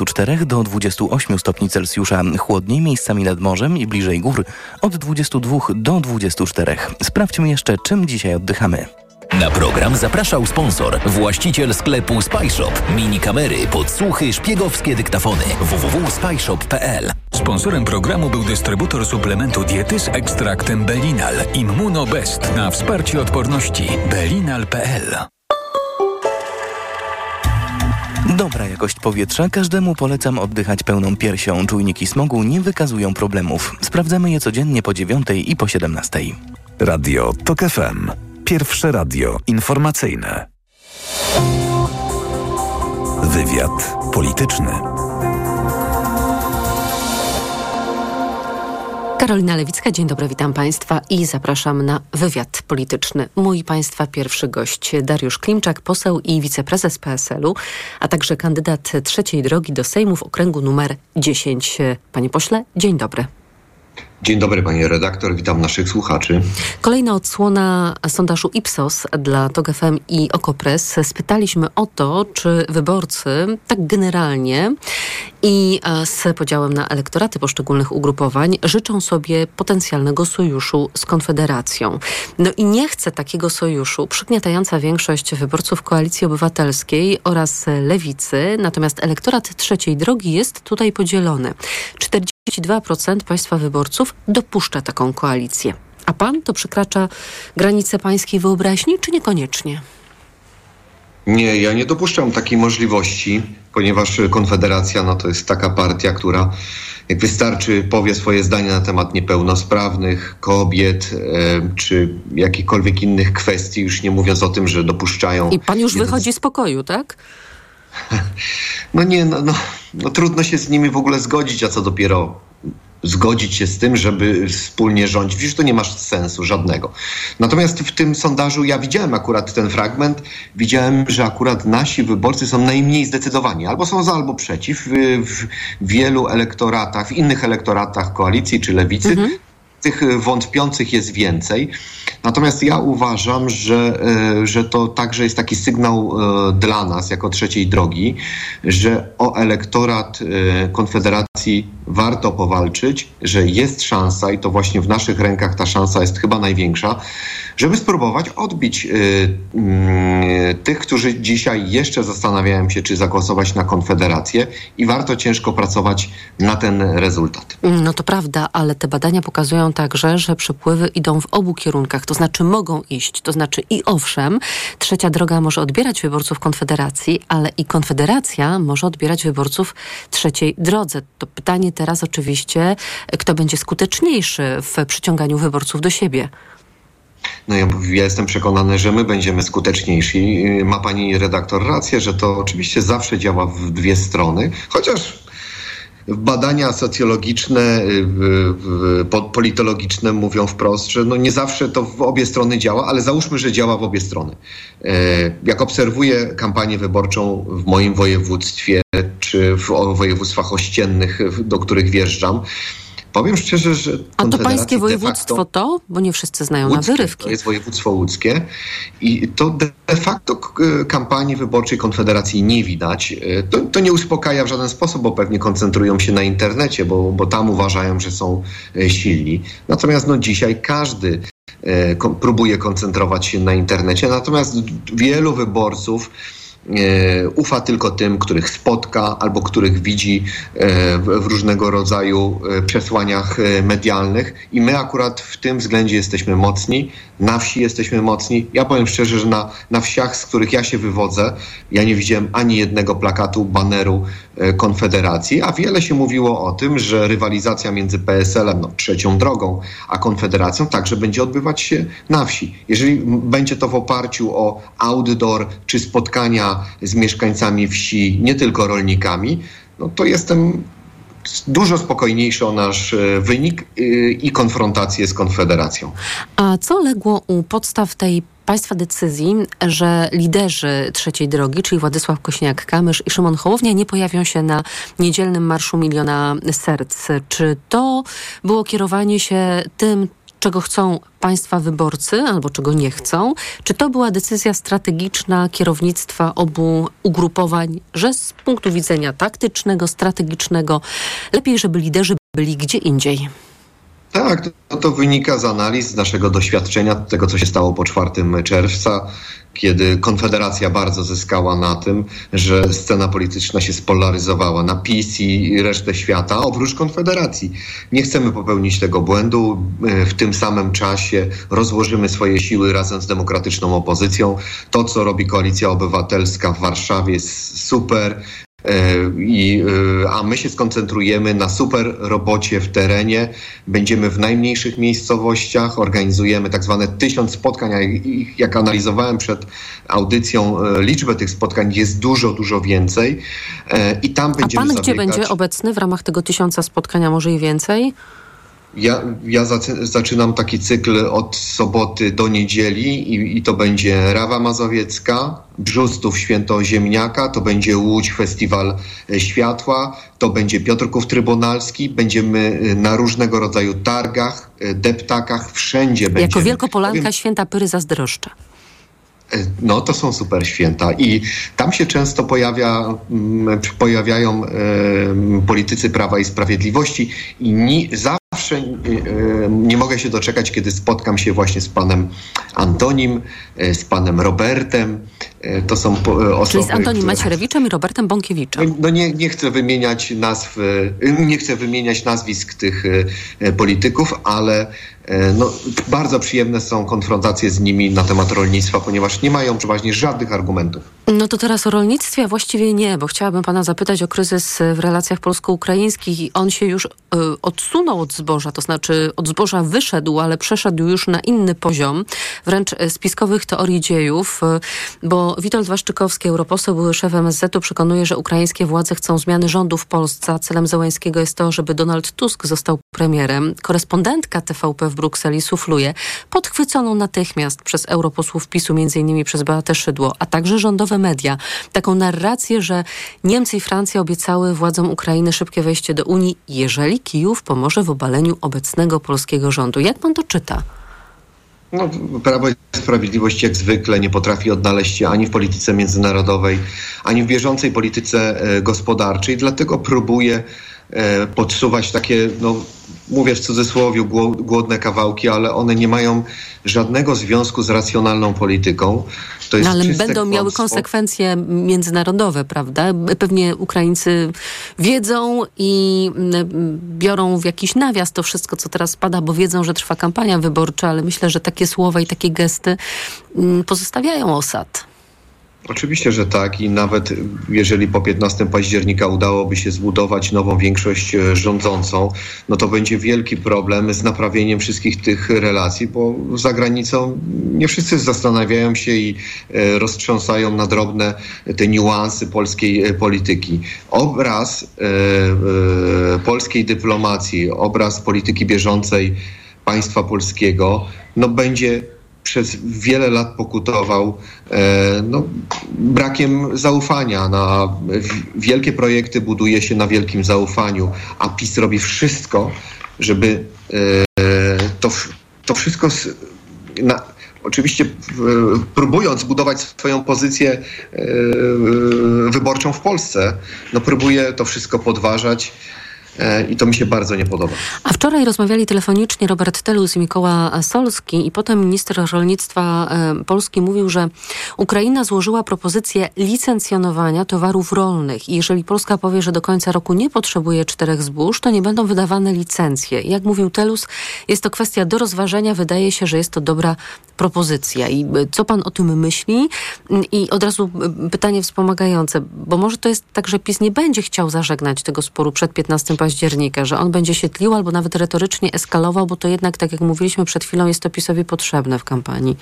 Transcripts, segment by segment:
24 do 28 stopni Celsjusza. Chłodniej miejscami nad morzem i bliżej gór od 22 do 24. Sprawdźmy jeszcze, czym dzisiaj oddychamy. Na program zapraszał sponsor, właściciel sklepu Spyshop. Mini kamery, podsłuchy, szpiegowskie dyktafony. www.spyshop.pl Sponsorem programu był dystrybutor suplementu diety z ekstraktem Belinal Immunobest na wsparcie odporności belinal.pl Dobra jakość powietrza. Każdemu polecam oddychać pełną piersią. Czujniki smogu nie wykazują problemów. Sprawdzamy je codziennie po 9 i po 17. Radio TOK FM. Pierwsze radio informacyjne. Wywiad polityczny. Karolina Lewicka, dzień dobry, witam Państwa i zapraszam na wywiad polityczny. Mój Państwa pierwszy gość Dariusz Klimczak, poseł i wiceprezes PSL-u, a także kandydat trzeciej drogi do Sejmu w okręgu numer 10. Panie pośle, dzień dobry. Dzień dobry panie redaktor, witam naszych słuchaczy. Kolejna odsłona sondażu Ipsos dla TOG FM i Okopres. Spytaliśmy o to, czy wyborcy tak generalnie i e, z podziałem na elektoraty poszczególnych ugrupowań życzą sobie potencjalnego sojuszu z Konfederacją. No i nie chce takiego sojuszu przygniatająca większość wyborców Koalicji Obywatelskiej oraz Lewicy, natomiast elektorat trzeciej drogi jest tutaj podzielony. 42% państwa wyborców dopuszcza taką koalicję. A pan to przekracza granice pańskiej wyobraźni, czy niekoniecznie? Nie, ja nie dopuszczam takiej możliwości, ponieważ Konfederacja no, to jest taka partia, która jak wystarczy powie swoje zdanie na temat niepełnosprawnych, kobiet e, czy jakichkolwiek innych kwestii, już nie mówiąc o tym, że dopuszczają... I pan już jeden... wychodzi z pokoju, tak? No nie, no, no, no trudno się z nimi w ogóle zgodzić, a co dopiero zgodzić się z tym, żeby wspólnie rządzić. Widzisz, to nie ma sensu żadnego. Natomiast w tym sondażu ja widziałem akurat ten fragment, widziałem, że akurat nasi wyborcy są najmniej zdecydowani. Albo są za, albo przeciw. W wielu elektoratach, w innych elektoratach koalicji czy lewicy mhm tych wątpiących jest więcej. Natomiast ja uważam, że, e, że to także jest taki sygnał e, dla nas, jako trzeciej drogi, że o elektorat e, Konfederacji warto powalczyć, że jest szansa i to właśnie w naszych rękach ta szansa jest chyba największa, żeby spróbować odbić y, tych, którzy dzisiaj jeszcze zastanawiają się, czy zagłosować na Konfederację i warto ciężko pracować na ten rezultat. No to prawda, ale te badania pokazują także, że przepływy idą w obu kierunkach, to znaczy mogą iść, to znaczy i owszem, trzecia droga może odbierać wyborców Konfederacji, ale i Konfederacja może odbierać wyborców trzeciej drodze. To pytanie teraz oczywiście, kto będzie skuteczniejszy w przyciąganiu wyborców do siebie. No ja, ja, jestem przekonany, że my będziemy skuteczniejsi. Ma pani redaktor rację, że to oczywiście zawsze działa w dwie strony, chociaż badania socjologiczne, politologiczne mówią wprost, że no nie zawsze to w obie strony działa, ale załóżmy, że działa w obie strony. E, jak obserwuję kampanię wyborczą w moim województwie, w województwach ościennych, do których wjeżdżam, Powiem szczerze, że. A to pańskie województwo to? Bo nie wszyscy znają łódzkie, na wyrywki. To jest województwo łódzkie i to de facto kampanii wyborczej Konfederacji nie widać. E, to, to, nie uspokaja w żaden sposób, bo pewnie koncentrują się na internecie, bo, bo tam uważają, że są e, silni. Natomiast no, dzisiaj każdy e, próbuje koncentrować się na internecie, natomiast wielu wyborców E, ufa tylko tym, których spotka albo których widzi e, w różnego rodzaju e, przesłaniach medialnych i my akurat w tym względzie jesteśmy mocni, na wsi jesteśmy mocni. Ja powiem szczerze, że na, na wsiach, z których ja się wywodzę, ja nie widziałem ani jednego plakatu, baneru Konfederacji, a wiele się mówiło o tym, że rywalizacja między PSL-em, no, trzecią drogą, a Konfederacją także będzie odbywać się na wsi. Jeżeli będzie to w oparciu o outdoor czy spotkania z mieszkańcami wsi, nie tylko rolnikami, no to jestem dużo spokojniejszy o nasz e, wynik e, i konfrontację z Konfederacją. A co legło u podstaw tej państwa decyzji, że liderzy trzeciej drogi, czyli Władysław Kośniak-Kamysz i Szymon Hołownia nie pojawią się na niedzielnym Marszu Miliona Serc. Czy to było kierowanie się tym, czego chcą państwa wyborcy albo czego nie chcą? Czy to była decyzja strategiczna kierownictwa obu ugrupowań, że z punktu widzenia taktycznego, strategicznego lepiej, żeby liderzy byli gdzie indziej? Tak, to, to wynika z analiz, z naszego doświadczenia, tego co się stało po 4 czerwca, kiedy Konfederacja bardzo zyskała na tym, że scena polityczna się spolaryzowała na PiS i resztę świata, oprócz Konfederacji. Nie chcemy popełnić tego błędu. W tym samym czasie rozłożymy swoje siły razem z demokratyczną opozycją. To, co robi Koalicja Obywatelska w Warszawie jest super. E, I, e, a my się skoncentrujemy na super robocie w terenie. Będziemy w najmniejszych miejscowościach, organizujemy tak zwane tysiąc spotkań. Jak analizowałem przed audycją, e, liczbę tych spotkań jest dużo, dużo więcej. I tam będziemy. A pan zabiegać... gdzie będzie obecny w ramach tego tysiąca spotkania, może i więcej? Ja, ja zaczynam taki cykl od soboty do niedzieli i, i, to będzie Rawa Mazowiecka, Brzustów Święto Ziemniaka, to będzie Łódź Festiwal e, Światła, to będzie Piotrków Trybunalski, będziemy e, na różnego rodzaju targach, e, deptakach, wszędzie będziemy. Jako Wielkopolanka Święta Pyry zazdroszcza. No, to są super święta i tam się często pojawia, mm, pojawiają e, politycy Prawa i Sprawiedliwości i ni, zawsze e, nie mogę się doczekać, kiedy spotkam się właśnie z panem Antonim, e, z panem Robertem. To są osoby, Czyli z Antonim które... Macierewiczem i Robertem Bąkiewiczem. No, no nie, nie chcę wymieniać nazw, nie chcę wymieniać nazwisk tych polityków, ale no, bardzo przyjemne są konfrontacje z nimi na temat rolnictwa, ponieważ nie mają przeważnie żadnych argumentów. No to teraz o rolnictwie właściwie nie, bo chciałabym pana zapytać o kryzys w relacjach polsko-ukraińskich on się już y, odsunął od zboża, to znaczy od zboża wyszedł, ale przeszedł już na inny poziom, wręcz spiskowych teorii dziejów, y, bo Witold Waszczykowski, europoseł, były szef MSZ-u, przekonuje, że ukraińskie władze chcą zmiany rządu w Polsce, a celem Zełańskiego jest to, żeby Donald Tusk został premierem. Korespondentka TVP w Brukseli sufluje, podchwyconą natychmiast przez europosłów PiSu, m.in. przez Beatę Szydło, a także rządowe media. Taką narrację, że Niemcy i Francja obiecały władzom Ukrainy szybkie wejście do Unii, jeżeli Kijów pomoże w obaleniu obecnego polskiego rządu. Jak pan to czyta? No, Prawo i Sprawiedliwość jak zwykle nie potrafi odnaleźć się ani w polityce międzynarodowej, ani w bieżącej polityce e, gospodarczej, dlatego próbuje e, podsuwać takie no, mówię w cudzysłowie, głodne kawałki, ale one nie mają żadnego związku z racjonalną polityką. To jest no, ale będą kłamstwo. miały konsekwencje międzynarodowe, prawda? Pewnie Ukraińcy wiedzą i mm, biorą w jakiś nawias to wszystko, co teraz pada, bo wiedzą, że trwa kampania wyborcza, ale myślę, że takie słowa i takie gesty mm, pozostawiają osad. Oczywiście, że tak i nawet jeżeli po 15 października udałoby się zbudować nową większość e, rządzącą, no to będzie wielki problem z naprawieniem wszystkich tych relacji, bo za granicą nie wszyscy zastanawiają się i e, roztrząsają na drobne te niuanse polskiej e, polityki. Obraz polskiej dyplomacji, obraz polityki bieżącej państwa polskiego, no będzie przez wiele lat pokutował e, no, brakiem zaufania. Na wielkie projekty buduje się na wielkim zaufaniu, a PiS robi wszystko, żeby e, to, to wszystko na, oczywiście próbując budować swoją pozycję e, wyborczą w Polsce, no próbuje to wszystko podważać. E, i to mi się bardzo nie podoba. A wczoraj rozmawiali telefonicznie Robert Telus i Mikoła Solski i potem minister rolnictwa e, Polski mówił, że Ukraina złożyła propozycję licencjonowania towarów rolnych i jeżeli Polska powie, że do końca roku nie potrzebuje czterech zbóż, to nie będą wydawane licencje. Jak mówił Telus, jest to kwestia do rozważenia. Wydaje się, że jest to dobra propozycja. I e, co pan o tym myśli? I od razu pytanie wspomagające, bo może to jest tak, że PiS nie będzie chciał zażegnać tego sporu przed 15 października, że on będzie się tlił albo nawet retorycznie eskalował, bo to jednak, tak jak mówiliśmy przed chwilą, jest to PiSowi potrzebne w kampanii.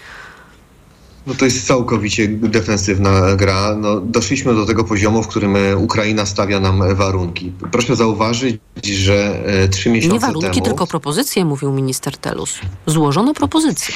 No to jest całkowicie defensywna gra. No, doszliśmy do tego poziomu, w którym e, Ukraina stawia nam warunki. Proszę zauważyć, że e, trzy miesiące temu... Nie warunki, temu... tylko propozycje, mówił minister Telus. Złożono propozycję.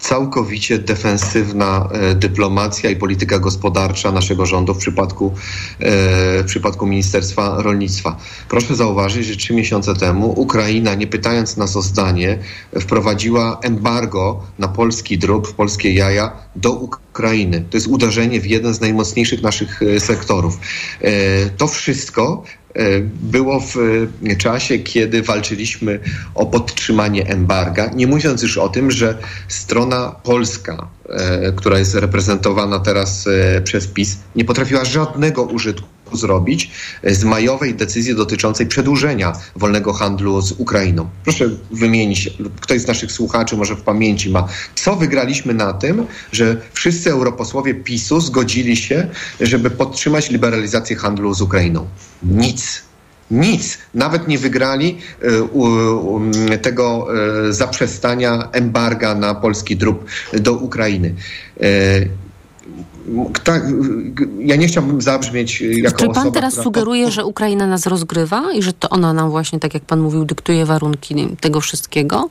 Całkowicie defensywna e, dyplomacja i polityka gospodarcza naszego rządu w przypadku, w przypadku Ministerstwa Rolnictwa. Proszę zauważyć, że trzy miesiące temu Ukraina, nie pytając nas o zdanie, wprowadziła embargo na polski drób, polskie jaja do Ukrainy. To jest uderzenie w jeden z najmocniejszych naszych sektorów. To wszystko E, było w e, czasie, kiedy walczyliśmy o podtrzymanie embarga, nie mówiąc już o tym, że strona polska, e, która jest reprezentowana teraz przez PiS, nie potrafiła żadnego użytku zrobić z majowej decyzji dotyczącej przedłużenia wolnego handlu z Ukrainą. Proszę wymienić, ktoś z naszych słuchaczy może w pamięci ma, co wygraliśmy na tym, że wszyscy europosłowie PiSu zgodzili się, żeby podtrzymać liberalizację handlu z Ukrainą. Nic. Nic. Nawet nie wygrali y, tego y, zaprzestania embarga na polski drób do Ukrainy. Y, tak, ja nie chciałbym zabrzmieć jako Czy pan osoba, teraz sugeruje, że Ukraina nas rozgrywa i że to ona nam właśnie, tak jak pan mówił, dyktuje warunki tego wszystkiego?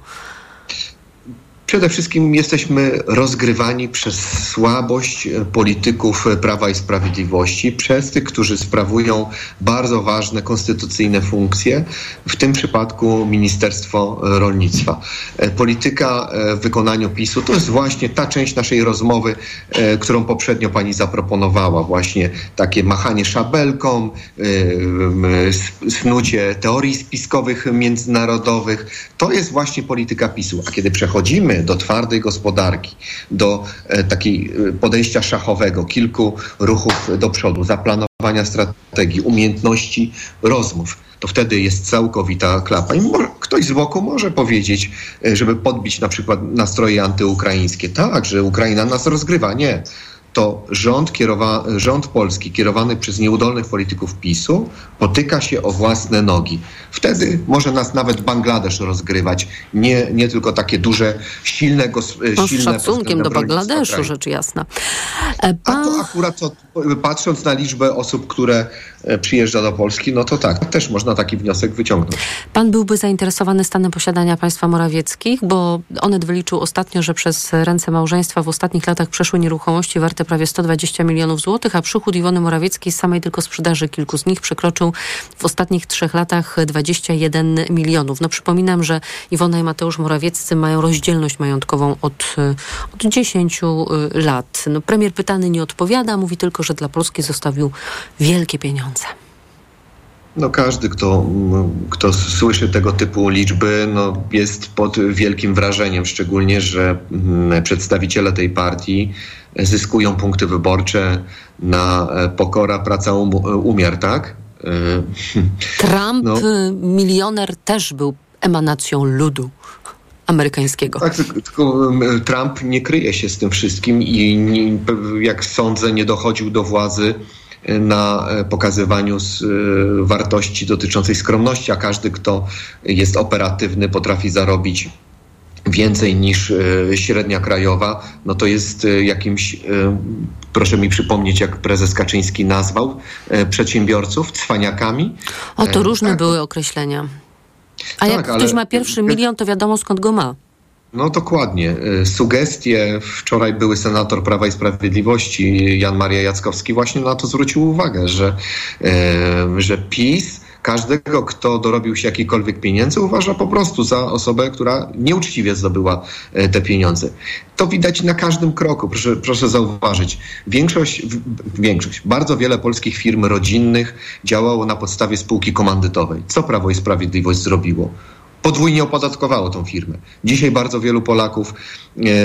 Przede wszystkim jesteśmy rozgrywani przez słabość e, polityków e, Prawa i Sprawiedliwości, przez tych, którzy sprawują bardzo ważne konstytucyjne funkcje, w tym przypadku Ministerstwo Rolnictwa. E, polityka w wykonaniu PiSu to jest właśnie ta część naszej rozmowy, którą poprzednio pani zaproponowała. Właśnie takie machanie szabelką, snucie teorii spiskowych międzynarodowych. To jest właśnie polityka PiSu. A kiedy przechodzimy do twardej gospodarki, do e, takiej e, podejścia szachowego, kilku ruchów do przodu, zaplanowania strategii, umiejętności rozmów, to wtedy jest całkowita klapa. I ktoś z boku może powiedzieć, e, żeby podbić na przykład nastroje antyukraińskie. Tak, że Ukraina nas rozgrywa. Nie to rząd, kierowa, rząd polski kierowany przez nieudolnych polityków PiSu potyka się o własne nogi. Wtedy może nas nawet Bangladesz rozgrywać. Nie, nie tylko takie duże, silne... Gos, no, silne z szacunkiem do Bangladeszu, rzecz jasna. Pan... A to akurat to, patrząc na liczbę osób, które e, przyjeżdża do Polski, no to tak, też można taki wniosek wyciągnąć. Pan byłby zainteresowany stanem posiadania państwa Morawieckich, bo Onet wyliczył ostatnio, że przez ręce małżeństwa w ostatnich latach przeszły nieruchomości warte prawie 120 milionów złotych, a przychód Iwony Morawieckiej z samej tylko sprzedaży kilku z nich przekroczył w ostatnich trzech latach 21 milionów. No przypominam, że Iwona i Mateusz Morawieccy mają rozdzielność majątkową od, od 10 y, lat. No, premier pytany nie odpowiada, mówi tylko, że dla Polski zostawił wielkie pieniądze. No każdy, kto, kto słyszy tego typu liczby, no jest pod wielkim wrażeniem, szczególnie, że przedstawiciele tej partii zyskują punkty wyborcze na e, pokora, praca, um, umiar, tak? E, Trump, no. milioner, też był emanacją ludu amerykańskiego. Tak, tylko Trump nie kryje się z tym wszystkim i nie, jak sądzę, nie dochodził do władzy na e, pokazywaniu wartości dotyczącej skromności, a każdy, kto jest operatywny, potrafi zarobić więcej niż e, średnia krajowa, no to jest e, jakimś, e, proszę mi przypomnieć, jak prezes Kaczyński nazwał przedsiębiorców, cwaniakami. O, to różne tak. były określenia. A tak, jak ktoś ale... ma pierwszy milion, to wiadomo skąd go ma. No dokładnie. Sugestie, wczoraj były senator Prawa i Sprawiedliwości Jan Maria Jackowski właśnie na to zwrócił uwagę, że, że PiS każdego, kto dorobił się jakichkolwiek pieniędzy, uważa po prostu za osobę, która nieuczciwie zdobyła e, te pieniądze. To widać na każdym kroku, proszę, proszę zauważyć. Większość, większość, bardzo wiele polskich firm rodzinnych działało na podstawie spółki komandytowej. Co Prawo i Sprawiedliwość zrobiło? podwójnie opodatkowało tą firmę. Dzisiaj bardzo wielu Polaków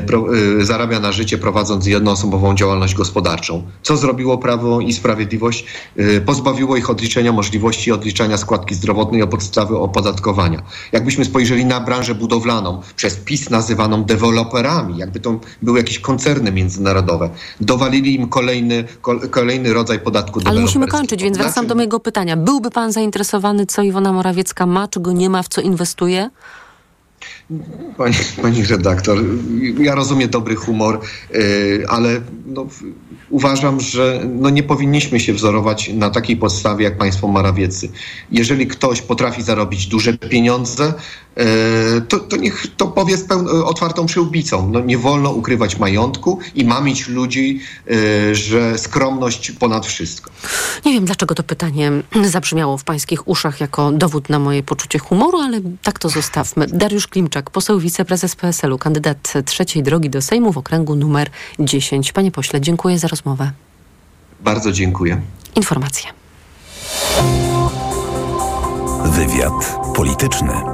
pro, e, zarabia na życie prowadząc jednoosobową działalność gospodarczą. Co zrobiło Prawo i Sprawiedliwość? E, pozbawiło ich odliczenia możliwości odliczania składki zdrowotnej o podstawy opodatkowania. Jakbyśmy spojrzeli na branżę budowlaną, przez PiS nazywaną deweloperami, jakby to były jakieś koncerny międzynarodowe, dowalili im kolejny, kolejny rodzaj podatku Ale musimy kończyć, więc wracam znaczy... do mojego pytania. Byłby pan zainteresowany, co Iwona Morawiecka ma, czego nie ma, w co inwestuje? Pani, pani redaktor, ja rozumiem dobry humor, yy, ale no, uważam, że no, nie powinniśmy się wzorować na takiej podstawie jak państwo Morawieccy. Jeżeli ktoś potrafi zarobić duże pieniądze, to, to niech to powie z pełn- otwartą przyłbicą. No, nie wolno ukrywać majątku i mamić ludzi, yy, że skromność ponad wszystko. Nie wiem, dlaczego to pytanie zabrzmiało w pańskich uszach jako dowód na moje poczucie humoru, ale tak to zostawmy. Dariusz Klimczak, poseł wiceprezes PSL-u, kandydat trzeciej drogi do Sejmu w okręgu numer 10. Panie pośle, dziękuję za rozmowę. Bardzo dziękuję. Informacje. Wywiad polityczny.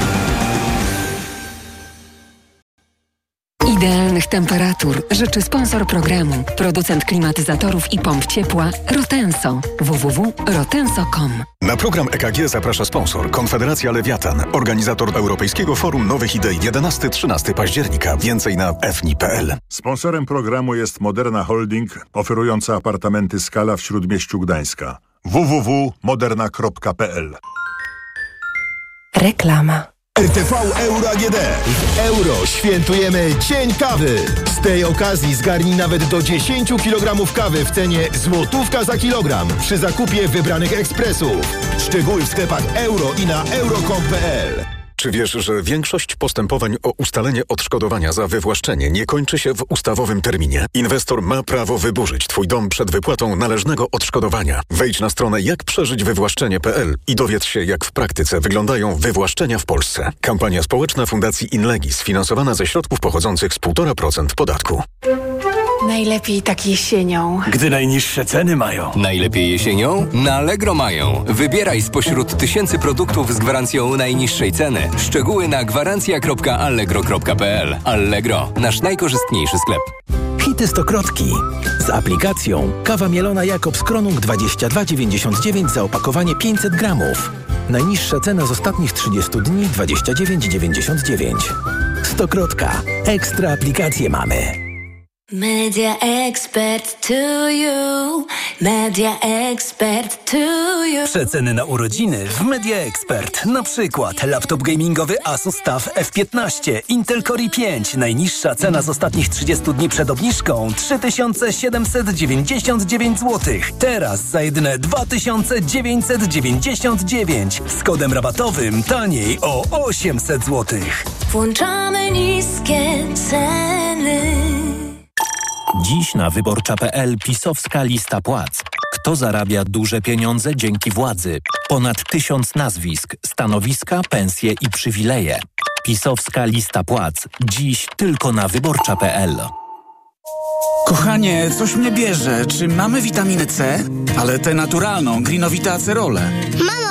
Idealnych temperatur życzy sponsor programu, producent klimatyzatorów i pomp ciepła Rotenso. www.rotenso.com Na program EKG zaprasza sponsor Konfederacja Lewiatan, organizator Europejskiego Forum Nowych Idei 11-13 października. Więcej na fni.pl. Sponsorem programu jest Moderna Holding, oferująca apartamenty Skala w Śródmieściu Gdańska. www.moderna.pl Reklama. RTV Euro AGD. W euro świętujemy Cień Kawy. Z tej okazji zgarnij nawet do 10 kg kawy w cenie złotówka za kilogram przy zakupie wybranych ekspresów. Szczegóły w sklepach euro i na euro.com.pl. Czy wiesz, że większość postępowań o ustalenie odszkodowania za wywłaszczenie nie kończy się w ustawowym terminie? Inwestor ma prawo wyburzyć Twój dom przed wypłatą należnego odszkodowania. Wejdź na stronę jakprzeżyćwywłaszczenie.pl i dowiedz się, jak w praktyce wyglądają wywłaszczenia w Polsce. Kampania społeczna Fundacji Inlegis, finansowana ze środków pochodzących z 1,5% podatku. Najlepiej tak jesienią. Gdy najniższe ceny mają. Najlepiej jesienią? Na Allegro mają. Wybieraj spośród tysięcy produktów z gwarancją najniższej ceny. Szczegóły na gwarancja.allegro.pl Allegro, nasz najkorzystniejszy sklep. Hity Stokrotki. Z aplikacją kawa mielona Jakobs Kronung 22,99 za opakowanie 500 gramów. Najniższa cena z ostatnich 30 dni 29,99. Stokrotka. Ekstra aplikacje mamy. Media expert to you. Media expert to you. Przeceny na urodziny w Media Expert. Na przykład laptop gamingowy Asus TUF F15, Intel Core i5. Najniższa cena z ostatnich 30 dni przed obniżką 3799 zł. Teraz za jedyne 2999 z kodem rabatowym taniej o 800 zł. Włączamy niskie Dziś na wyborcza.pl pisowska lista płac. Kto zarabia duże pieniądze dzięki władzy? Ponad tysiąc nazwisk, stanowiska, pensje i przywileje. Pisowska lista płac. Dziś tylko na wyborcza.pl. Kochanie, coś mnie bierze. Czy mamy witaminę C? Ale tę naturalną, grinowite acerole. Mamo, grinowita?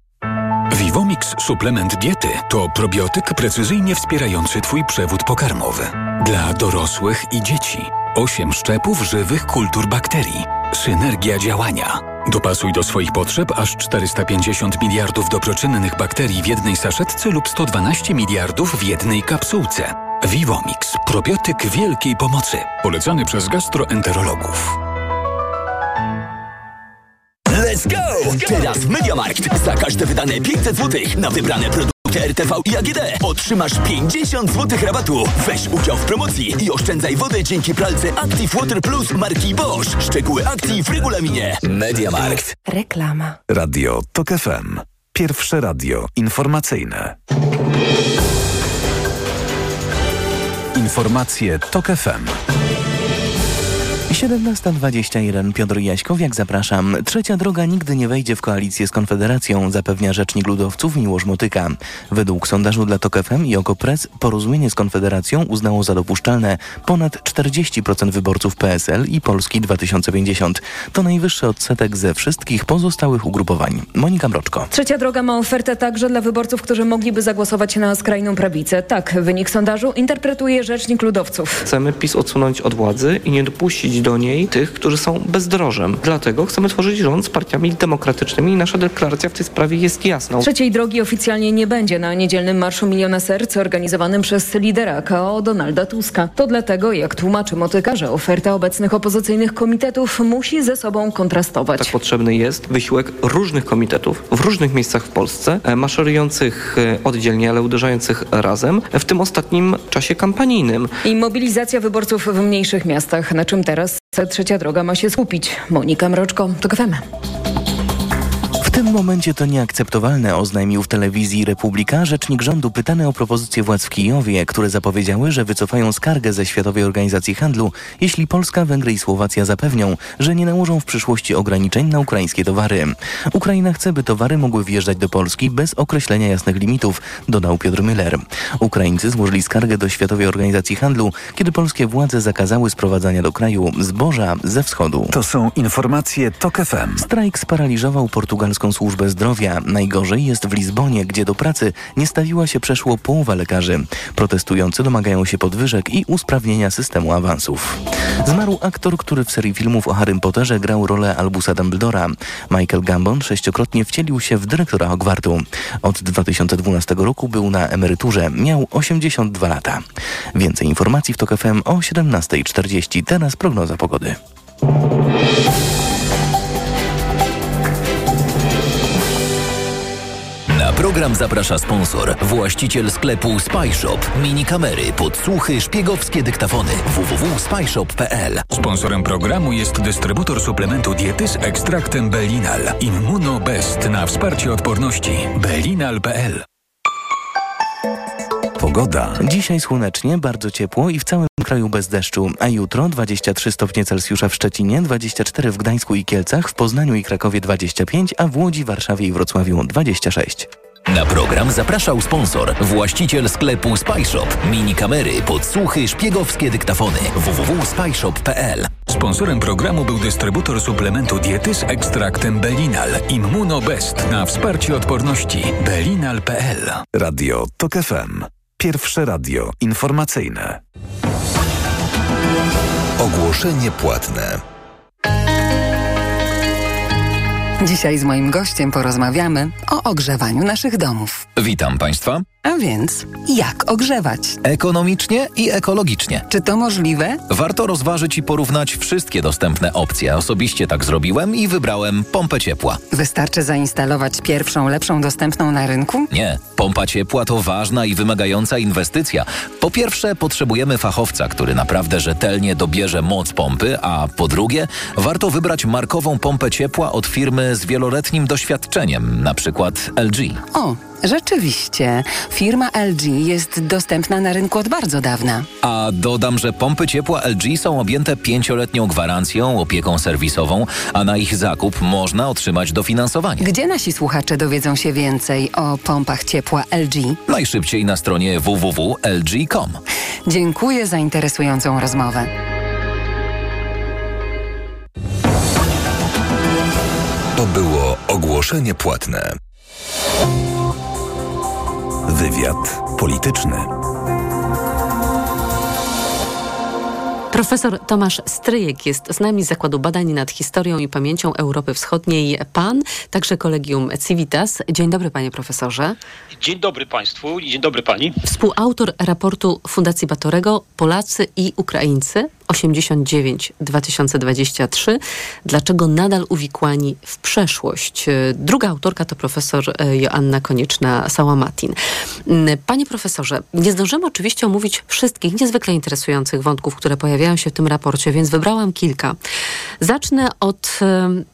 Vivomix suplement diety to probiotyk precyzyjnie wspierający Twój przewód pokarmowy. Dla dorosłych i dzieci. 8 szczepów żywych kultur bakterii. Synergia działania. Dopasuj do swoich potrzeb aż 450 miliardów dobroczynnych bakterii w jednej saszetce lub 112 miliardów w jednej kapsułce. Vivomix. Probiotyk wielkiej pomocy. Polecany przez gastroenterologów. Let's go! Teraz w Mediamarkt za każde wydane 500 zł na wybrane produkty RTV i AGD otrzymasz 50 zł rabatu. Weź udział w promocji i oszczędzaj wodę dzięki pralce Active Water Plus marki Bosch. Szczegóły akcji w regulaminie. Mediamarkt. Reklama. Radio TOK FM. Pierwsze radio informacyjne. Informacje TOK FM. 17.21 Piotr Jaśkowiak, zapraszam. Trzecia droga nigdy nie wejdzie w koalicję z Konfederacją, zapewnia rzecznik ludowców Miłosz Motyka. Według sondażu dla TOK FM i OKO.press porozumienie z Konfederacją uznało za dopuszczalne ponad 40% wyborców PSL i Polski 2050. To najwyższy odsetek ze wszystkich pozostałych ugrupowań. Monika Mroczko. Trzecia droga ma ofertę także dla wyborców, którzy mogliby zagłosować na skrajną prawicę. Tak, wynik sondażu interpretuje rzecznik ludowców. Chcemy PiS odsunąć od władzy i nie dopuścić do niej tych, którzy są bezdrożem. Dlatego chcemy tworzyć rząd z partiami demokratycznymi i nasza deklaracja w tej sprawie jest jasna. Trzeciej drogi oficjalnie nie będzie na niedzielnym Marszu Miliona Serc organizowanym przez lidera KO Donalda Tuska. To dlatego, jak tłumaczy Motyka, że oferta obecnych opozycyjnych komitetów musi ze sobą kontrastować. Tak potrzebny jest wysiłek różnych komitetów w różnych miejscach w Polsce, e, maszerujących e, oddzielnie, ale uderzających razem, w tym ostatnim czasie kampanijnym. I mobilizacja wyborców w mniejszych miastach, na czym teraz trzecia droga ma się skupić. Monika Mroczko, to FM. W tym momencie to nieakceptowalne, oznajmił w telewizji Republika rzecznik rządu pytany o propozycje władz w Kijowie, które zapowiedziały, że wycofają skargę ze Światowej Organizacji Handlu, jeśli Polska, Węgry i Słowacja zapewnią, że nie nałożą w przyszłości ograniczeń na ukraińskie towary. Ukraina chce, by towary mogły wjeżdżać do Polski bez określenia jasnych limitów, dodał Piotr Müller. Ukraińcy złożyli skargę do Światowej Organizacji Handlu, kiedy polskie władze zakazały sprowadzania do kraju zboża ze wschodu. To są informacje TOK FM. Strajk sparaliżował portugalską służbę zdrowia. Najgorzej jest w Lizbonie, gdzie do pracy nie stawiła się przeszło połowa lekarzy. Protestujący domagają się podwyżek i usprawnienia systemu awansów. Zmarł aktor, który w serii filmów o Harrym Potterze grał rolę Albusa Dumbledora. Michael Gambon sześciokrotnie wcielił się w dyrektora Hogwartu. Od 2012 roku był na emeryturze. Miał 82 lata. Więcej informacji w TOK FM o 17.40. Teraz prognoza pogody. Program zaprasza sponsor, właściciel sklepu Spyshop. Mini kamery, podsłuchy, szpiegowskie dyktafony. www.spyshop.pl Sponsorem programu jest dystrybutor suplementu diety z ekstraktem Belinal. Immunobest na wsparcie odporności. Belinal.pl Pogoda. Dzisiaj słonecznie, bardzo ciepło i w całym kraju bez deszczu, a jutro 23 stopnie Celsjusza w Szczecinie, 24 w Gdańsku i Kielcach, w Poznaniu i Krakowie 25, a w Łodzi, Warszawie i Wrocławiu 26. Na program zapraszał sponsor, właściciel sklepu Spyshop. Mini kamery, podsłuchy, szpiegowskie dyktafony. www.spyshop.pl Sponsorem programu był dystrybutor suplementu diety z ekstraktem Belinal. Immunobest na wsparcie odporności. Belinal.pl Radio TOK FM. Pierwsze radio informacyjne. Ogłoszenie płatne. Dzisiaj z moim gościem porozmawiamy o ogrzewaniu naszych domów. Witam Państwa. A więc, jak ogrzewać? Ekonomicznie i ekologicznie. Czy to możliwe? Warto rozważyć i porównać wszystkie dostępne opcje. Osobiście tak zrobiłem i wybrałem pompę ciepła. Wystarczy zainstalować pierwszą, lepszą dostępną na rynku? Nie. Pompa ciepła to ważna i wymagająca inwestycja. Po pierwsze, potrzebujemy fachowca, który naprawdę rzetelnie dobierze moc pompy, a po drugie, warto wybrać markową pompę ciepła od firmy z wieloletnim doświadczeniem, na przykład LG. O, rzeczywiście. Firma LG jest dostępna na rynku od bardzo dawna. A dodam, że pompy ciepła LG są objęte pięcioletnią gwarancją, opieką serwisową, a na ich zakup można otrzymać dofinansowanie. Gdzie nasi słuchacze dowiedzą się więcej o pompach ciepła LG? Najszybciej na stronie www.lg.com. Dziękuję za interesującą rozmowę. To było ogłoszenie płatne. Wywiad polityczny. Profesor Tomasz Stryjek jest z nami z Zakładu Badań nad Historią i Pamięcią Europy Wschodniej PAN, także Kolegium Civitas. Dzień dobry panie profesorze. Dzień dobry państwu i dzień dobry pani. Współautor raportu Fundacji Batorego Polacy i Ukraińcy 89-2023. Dlaczego nadal uwikłani w przeszłość? Druga autorka to profesor Joanna Konieczna-Sałamatin. Panie profesorze, nie zdążymy oczywiście omówić wszystkich niezwykle interesujących wątków, które pojawiają się w tym raporcie, więc wybrałam kilka. Zacznę od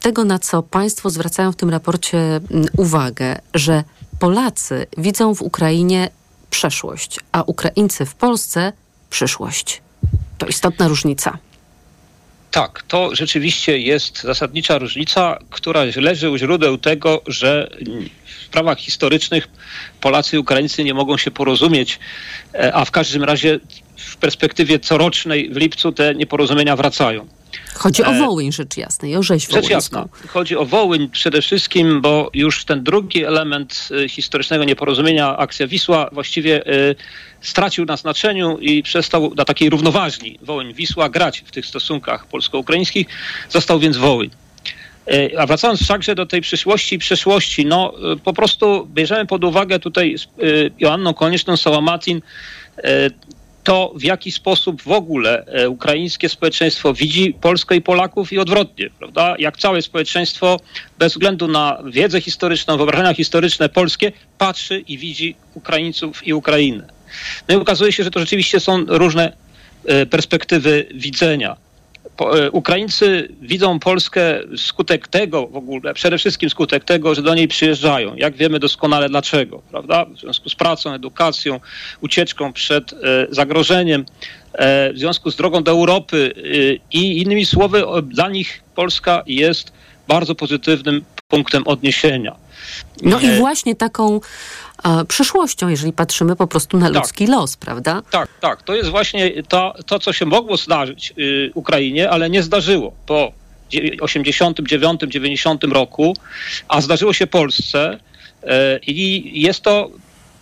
tego, na co państwo zwracają w tym raporcie uwagę, że Polacy widzą w Ukrainie przeszłość, a Ukraińcy w Polsce przyszłość. To istotna różnica. Tak, to rzeczywiście jest zasadnicza różnica, która leży u źródeł tego, że w sprawach historycznych Polacy i Ukraińcy nie mogą się porozumieć, e, a w każdym razie w perspektywie corocznej w lipcu te nieporozumienia wracają. Chodzi o E, Wołyń, rzecz jasna, i o rzeź Rzecz wołyńską. jasna. Chodzi o Wołyń przede wszystkim, bo już ten drugi element y, historycznego nieporozumienia, akcja Wisła, właściwie y, stracił na znaczeniu i przestał na takiej równoważni Wołyń-Wisła grać w tych stosunkach polsko-ukraińskich. Został więc Wołyń. A wracając wszakże do tej przyszłości i przeszłości, no po prostu bierzemy pod uwagę tutaj z Joanną Konieczną Sałamatin to, w jaki sposób w ogóle e, ukraińskie społeczeństwo widzi Polskę i Polaków i odwrotnie, prawda? Jak całe społeczeństwo, bez względu na wiedzę historyczną, wyobrażenia historyczne polskie, patrzy i widzi Ukraińców i Ukrainę. No i okazuje się, że to rzeczywiście są różne e, perspektywy widzenia. E, Ukraińcy widzą Polskę skutek tego w ogóle, przede wszystkim skutek tego, że do niej przyjeżdżają. Jak wiemy doskonale dlaczego, prawda? W związku z pracą, edukacją, ucieczką przed e, zagrożeniem, e, w związku z drogą do Europy i innymi słowy, dla nich Polska jest bardzo pozytywnym punktem odniesienia. No i E, właśnie taką e, przyszłością, jeżeli patrzymy po prostu na Tak. ludzki los, prawda? Tak, tak. To jest właśnie to, to co się mogło zdarzyć y, Ukrainie, ale nie zdarzyło po dzie- 89-90 roku, a zdarzyło się Polsce y, i jest to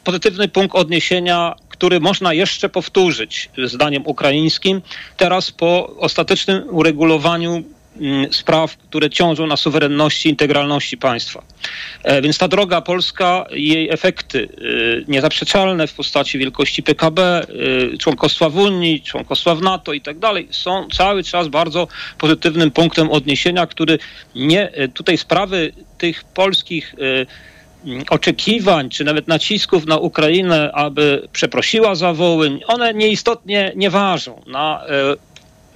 pozytywny punkt odniesienia, który można jeszcze powtórzyć zdaniem ukraińskim, teraz po ostatecznym uregulowaniu spraw, które ciążą na suwerenności i integralności państwa. E, Więc ta droga polska, jej efekty y, niezaprzeczalne w postaci wielkości PKB, y, członkostwa w Unii, członkostwa w NATO i tak dalej, są cały czas bardzo pozytywnym punktem odniesienia, który nie, tutaj sprawy tych polskich mm, oczekiwań, czy nawet nacisków na Ukrainę, aby przeprosiła za Wołyń, one nieistotnie nie ważą na e,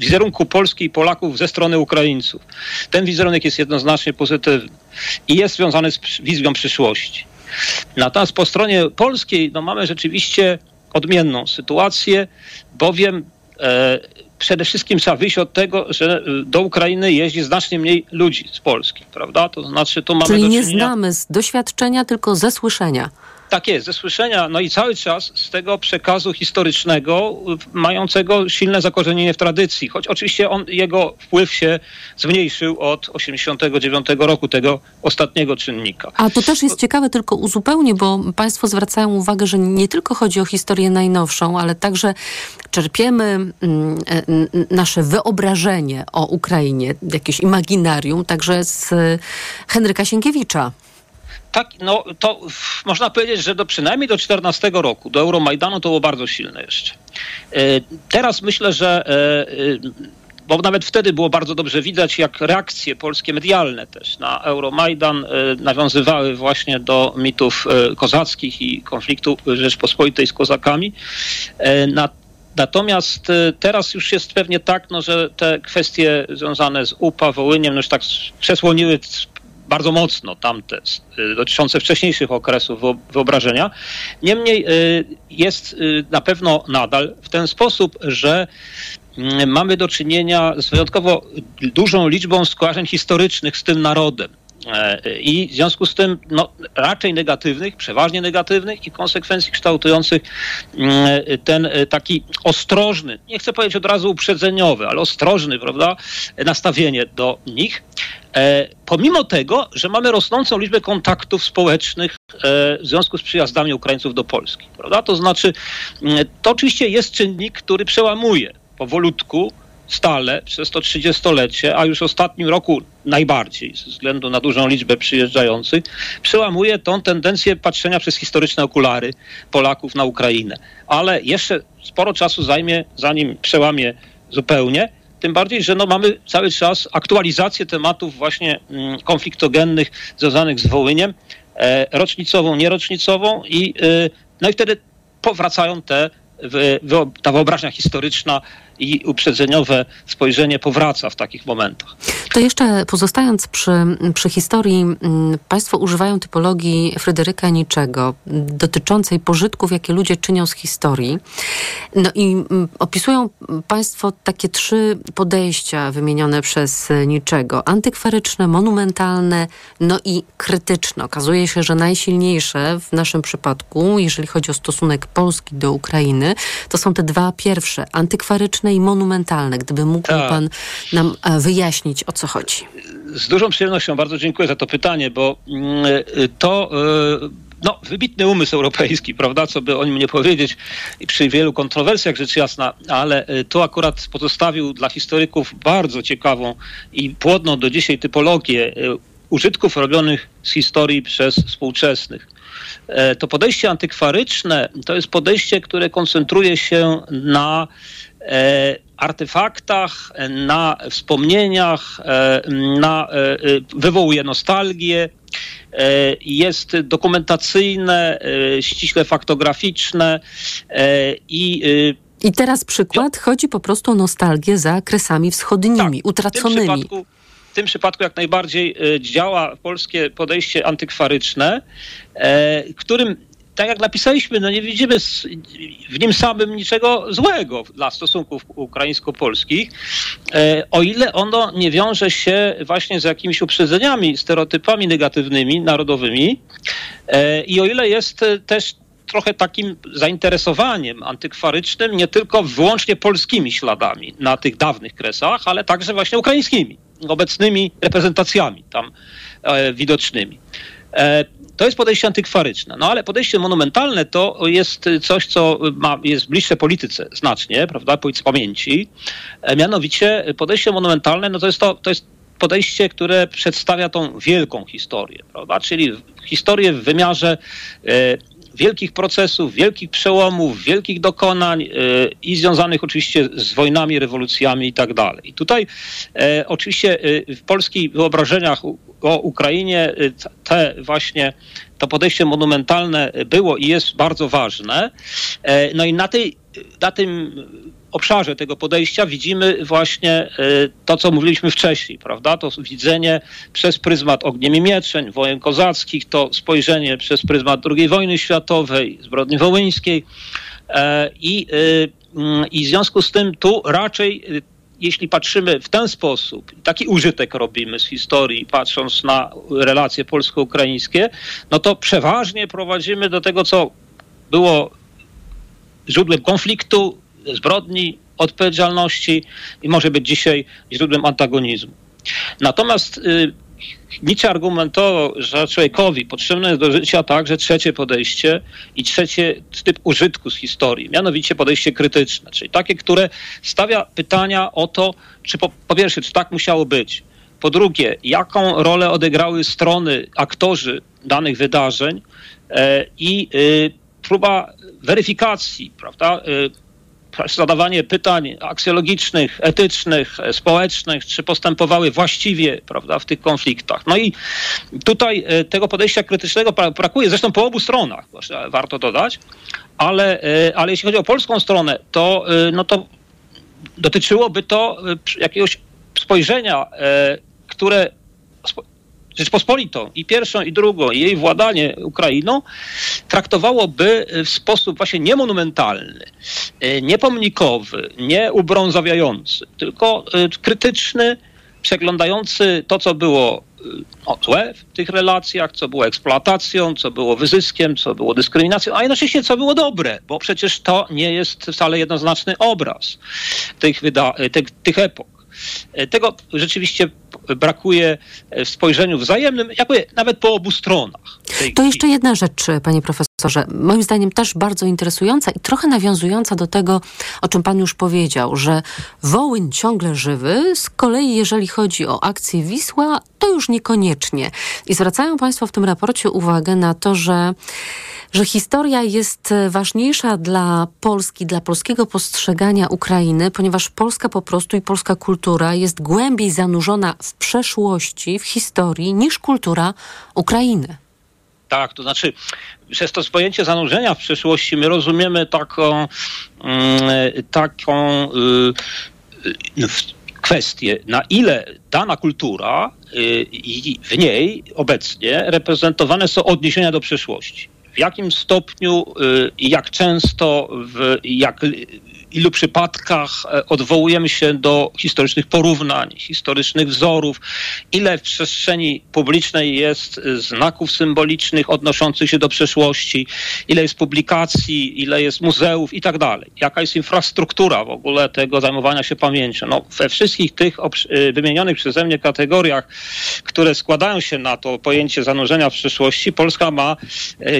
wizerunku Polski i Polaków ze strony Ukraińców. Ten wizerunek jest jednoznacznie pozytywny i jest związany z wizją przyszłości. Natomiast po stronie polskiej no, mamy rzeczywiście odmienną sytuację, bowiem e, przede wszystkim trzeba wyjść od tego, że e, do Ukrainy jeździ znacznie mniej ludzi z Polski, prawda? To znaczy tu mamy Czyli nie znamy z doświadczenia, tylko ze słyszenia. Tak jest, ze słyszenia, no i cały czas z tego przekazu historycznego, mającego silne zakorzenienie w tradycji, choć oczywiście on, jego wpływ się zmniejszył od 89 roku, tego ostatniego czynnika. A to też jest ciekawe, tylko uzupełnię, bo Państwo zwracają uwagę, że nie tylko chodzi o historię najnowszą, ale także czerpiemy mm, e, nasze wyobrażenie o Ukrainie, jakieś imaginarium, także z Henryka Sienkiewicza. Tak, no to można powiedzieć, że do, przynajmniej do 14 roku, do Euromajdanu to było bardzo silne jeszcze. E, Teraz myślę, że e, e, bo nawet wtedy było bardzo dobrze widać, jak reakcje polskie medialne też na Euromajdan nawiązywały właśnie do mitów kozackich i konfliktu Rzeczpospolitej z kozakami. Na, Natomiast teraz już jest pewnie tak, no, że te kwestie związane z UPA, Wołyniem, no już tak przesłoniły bardzo mocno tamte y, dotyczące wcześniejszych okresów wyo- wyobrażenia. Niemniej y, jest y, na pewno nadal w ten sposób, że mm, mamy do czynienia z wyjątkowo dużą liczbą skojarzeń historycznych z tym narodem. E, I w związku z tym no, raczej negatywnych, przeważnie negatywnych i konsekwencji kształtujących mm, ten e, taki ostrożny, nie chcę powiedzieć od razu uprzedzeniowy, ale ostrożny, prawda, nastawienie do nich. E, pomimo tego, że mamy rosnącą liczbę kontaktów społecznych w związku z przyjazdami Ukraińców do Polski, prawda? To znaczy, mm, to oczywiście jest czynnik, który przełamuje powolutku stale przez to 30-lecie, a już w ostatnim roku najbardziej, ze względu na dużą liczbę przyjeżdżających, przełamuje tą tendencję patrzenia przez historyczne okulary Polaków na Ukrainę. Ale jeszcze sporo czasu zajmie, zanim przełamie zupełnie. Tym bardziej, że no mamy cały czas aktualizację tematów właśnie mm, konfliktogennych związanych z Wołyniem, e, rocznicową, nierocznicową i, y, no i wtedy powracają te, ta wyobraźnia historyczna i uprzedzeniowe spojrzenie powraca w takich momentach. To jeszcze pozostając przy, przy historii, mm, Państwo używają typologii Fryderyka Niczego dotyczącej pożytków, jakie ludzie czynią z historii. No i mm, opisują Państwo takie trzy podejścia wymienione przez Niczego. Antykwaryczne, monumentalne, no i krytyczne. Okazuje się, że najsilniejsze w naszym przypadku, jeżeli chodzi o stosunek Polski do Ukrainy, to są te dwa pierwsze, antykwaryczne i monumentalne. Gdyby mógł Tak. Pan nam e, wyjaśnić, o co chodzi. Z dużą przyjemnością bardzo dziękuję za to pytanie, bo mm, y, to y, no, wybitny umysł europejski, prawda, co by o nim nie powiedzieć przy wielu kontrowersjach rzecz jasna, ale tu akurat pozostawił dla historyków bardzo ciekawą i płodną do dzisiaj typologię użytków robionych z historii przez współczesnych. E, To podejście antykwaryczne to jest podejście, które koncentruje się na e, artefaktach, e, na wspomnieniach, e, na, e, wywołuje nostalgię, jest dokumentacyjne, ściśle faktograficzne i I teraz przykład, chodzi po prostu o nostalgię za kresami wschodnimi, Tak, w tym utraconymi. przypadku, w tym przypadku jak najbardziej działa polskie podejście antykwaryczne, którym, tak jak napisaliśmy, no nie widzimy w nim samym niczego złego dla stosunków ukraińsko-polskich, e, o ile ono nie wiąże się właśnie z jakimiś uprzedzeniami, stereotypami negatywnymi, narodowymi e, i o ile jest e, też trochę takim zainteresowaniem antykwarycznym, nie tylko wyłącznie polskimi śladami na tych dawnych kresach, ale także właśnie ukraińskimi, obecnymi reprezentacjami tam widocznymi. To jest podejście antykwaryczne. No ale podejście monumentalne to jest coś, co ma, jest bliższe polityce znacznie, prawda, polityce pamięci. E, mianowicie podejście monumentalne no to jest to, to jest podejście, które przedstawia tą wielką historię, prawda? czyli historię w wymiarze e, wielkich procesów, wielkich przełomów, wielkich dokonań e, i związanych oczywiście z wojnami, rewolucjami i tak dalej. I tutaj e, oczywiście e, w polskich wyobrażeniach o Ukrainie te właśnie to podejście monumentalne było i jest bardzo ważne. No i na, tej, na tym obszarze tego podejścia widzimy właśnie e, to, co mówiliśmy wcześniej, prawda? To widzenie przez pryzmat ogniem i mieczeń, wojen kozackich, to spojrzenie przez pryzmat II wojny światowej, zbrodni wołyńskiej. E, I, e, mm, I w związku z tym tu raczej e, jeśli patrzymy w ten sposób, taki użytek robimy z historii, patrząc na relacje polsko-ukraińskie, no to przeważnie prowadzimy do tego, co było źródłem konfliktu, zbrodni, odpowiedzialności i może być dzisiaj źródłem antagonizmu. Natomiast y, Nietzsche argumentował, że człowiekowi potrzebne jest do życia także trzecie podejście i trzecie typ użytku z historii, mianowicie podejście krytyczne, czyli takie, które stawia pytania o to, czy po, po pierwsze, czy tak musiało być, po drugie, jaką rolę odegrały strony, aktorzy danych wydarzeń e, i y, próba weryfikacji, prawda, y, zadawanie pytań aksjologicznych, etycznych, e, społecznych, czy postępowały właściwie prawda, w tych konfliktach. No i tutaj e, tego podejścia krytycznego brakuje, zresztą po obu stronach, właśnie warto dodać, ale, e, ale jeśli chodzi o polską stronę, to, e, no to dotyczyłoby to e, jakiegoś spojrzenia, e, które Rzeczpospolitą i pierwszą i drugą i jej władanie Ukrainą traktowałoby w sposób właśnie nie monumentalny, e, nie pomnikowy, nie ubrązawiający, tylko e, krytyczny, przeglądający to, co było e, no, złe w tych relacjach, co było eksploatacją, co było wyzyskiem, co było dyskryminacją, a jednocześnie co było dobre, bo przecież to nie jest wcale jednoznaczny obraz tych, e, tych, tych epok. E, Tego rzeczywiście brakuje e, w spojrzeniu wzajemnym, jakby nawet po obu stronach. To jeszcze jedna rzecz, panie profesorze, moim zdaniem też bardzo interesująca i trochę nawiązująca do tego, o czym pan już powiedział, że Wołyń ciągle żywy, z kolei jeżeli chodzi o akcję Wisła, to już niekoniecznie. I zwracają państwo w tym raporcie uwagę na to, że że historia jest e, ważniejsza dla Polski, dla polskiego postrzegania Ukrainy, ponieważ Polska po prostu i polska kultura jest głębiej zanurzona w przeszłości, w historii, niż kultura Ukrainy. Tak, to znaczy przez to pojęcie zanurzenia w przeszłości my rozumiemy taką, mm, taką y, y, kwestię, na ile dana kultura y, i w niej obecnie reprezentowane są odniesienia do przeszłości. W jakim stopniu i jak często, w jak ilu przypadkach e, odwołujemy się do historycznych porównań, historycznych wzorów, ile w przestrzeni publicznej jest e, znaków symbolicznych odnoszących się do przeszłości, ile jest publikacji, ile jest muzeów i tak dalej. Jaka jest infrastruktura w ogóle tego zajmowania się pamięcią. No, we wszystkich tych e, wymienionych przeze mnie kategoriach, które składają się na to pojęcie zanurzenia w przeszłości, Polska ma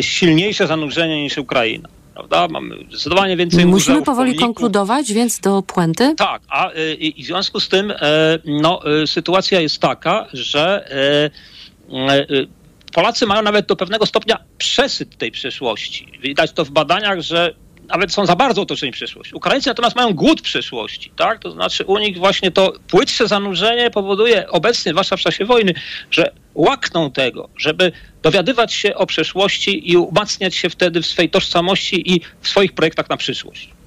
silniejsze zanurzenie niż Ukraina prawda? Mamy zdecydowanie więcej Musimy powoli konkludować, więc do puenty. Tak, a y, i w związku z tym e, no, y, sytuacja jest taka, że e, e, Polacy mają nawet do pewnego stopnia przesyt tej przeszłości. Widać to w badaniach, że nawet są za bardzo otoczeni przeszłość. Ukraińcy natomiast mają głód przeszłości, tak? To znaczy u nich właśnie to płytsze zanurzenie powoduje obecnie, zwłaszcza w czasie wojny, że łakną tego, żeby dowiadywać się o przeszłości i umacniać się wtedy w swojej tożsamości i w swoich projektach na przyszłość.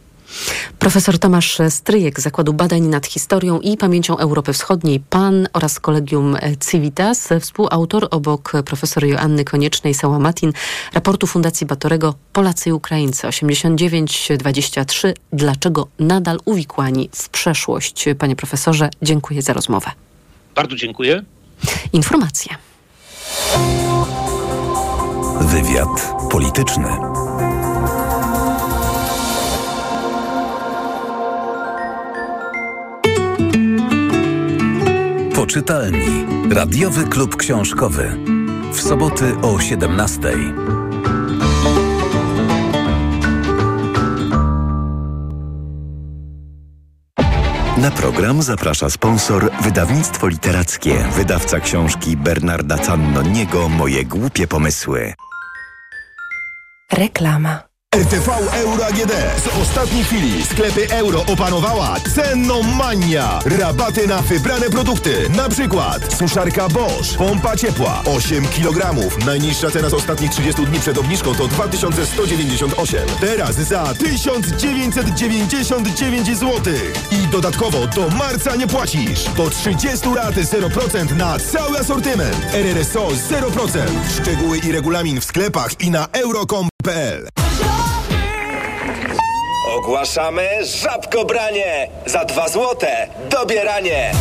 Profesor Tomasz Stryjek z Zakładu Badań nad Historią i Pamięcią Europy Wschodniej, PAN oraz Kolegium Civitas, współautor obok profesor Joanny Koniecznej-Sałamatin raportu Fundacji Batorego Polacy i Ukraińcy 89-23. Dlaczego nadal uwikłani w przeszłość? Panie profesorze, dziękuję za rozmowę. Bardzo dziękuję. Informacje. Wywiad polityczny. Poczytalni. Radiowy klub książkowy. W soboty o 17. Na program zaprasza sponsor Wydawnictwo Literackie, wydawca książki Bernarda Cannoniego Moje głupie pomysły. Reklama. RTV Euro AGD. Z ostatniej chwili sklepy euro opanowała cenomania. Rabaty na wybrane produkty. Na przykład suszarka Bosch, pompa ciepła 8 kg. Najniższa cena z ostatnich 30 dni przed obniżką to 2198. Teraz za 1999 zł. I dodatkowo do marca nie płacisz. Do 30 lat 0% na cały asortyment. RRSO 0%. Szczegóły i regulamin w sklepach i na euro.com.pl. Ogłaszamy żabkobranie! Za dwa złote dobieranie!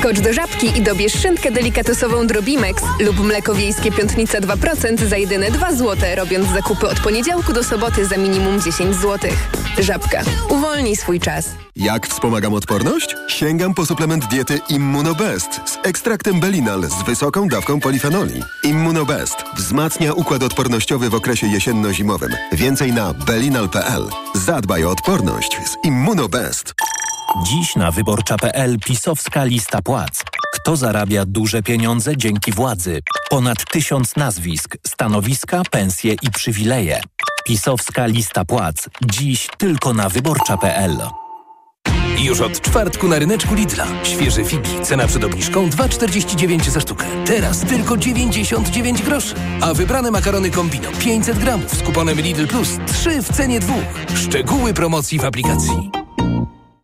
Skocz do żabki i dobierz szynkę delikatesową Drobimex lub mleko wiejskie piątnica 2% za jedyne 2 zł, robiąc zakupy od poniedziałku do soboty za minimum 10 zł. Żabka. Uwolnij swój czas. Jak wspomagam odporność? Sięgam po suplement diety Immunobest z ekstraktem Belinal z wysoką dawką polifenoli. Immunobest wzmacnia układ odpornościowy w okresie jesienno-zimowym. Więcej na belinal.pl. Zadbaj o odporność z Immunobest. Dziś na wyborcza.pl pisowska lista płac. Kto zarabia duże pieniądze dzięki władzy? Ponad tysiąc nazwisk, stanowiska, pensje i przywileje. Pisowska lista płac. Dziś tylko na wyborcza.pl. Już od czwartku na ryneczku Lidla. Świeże figi. Cena przed obniżką 2,49 za sztukę. Teraz tylko 99 groszy. A wybrane makarony Kombino 500 gramów z kuponem Lidl Plus 3 w cenie dwóch. Szczegóły promocji w aplikacji.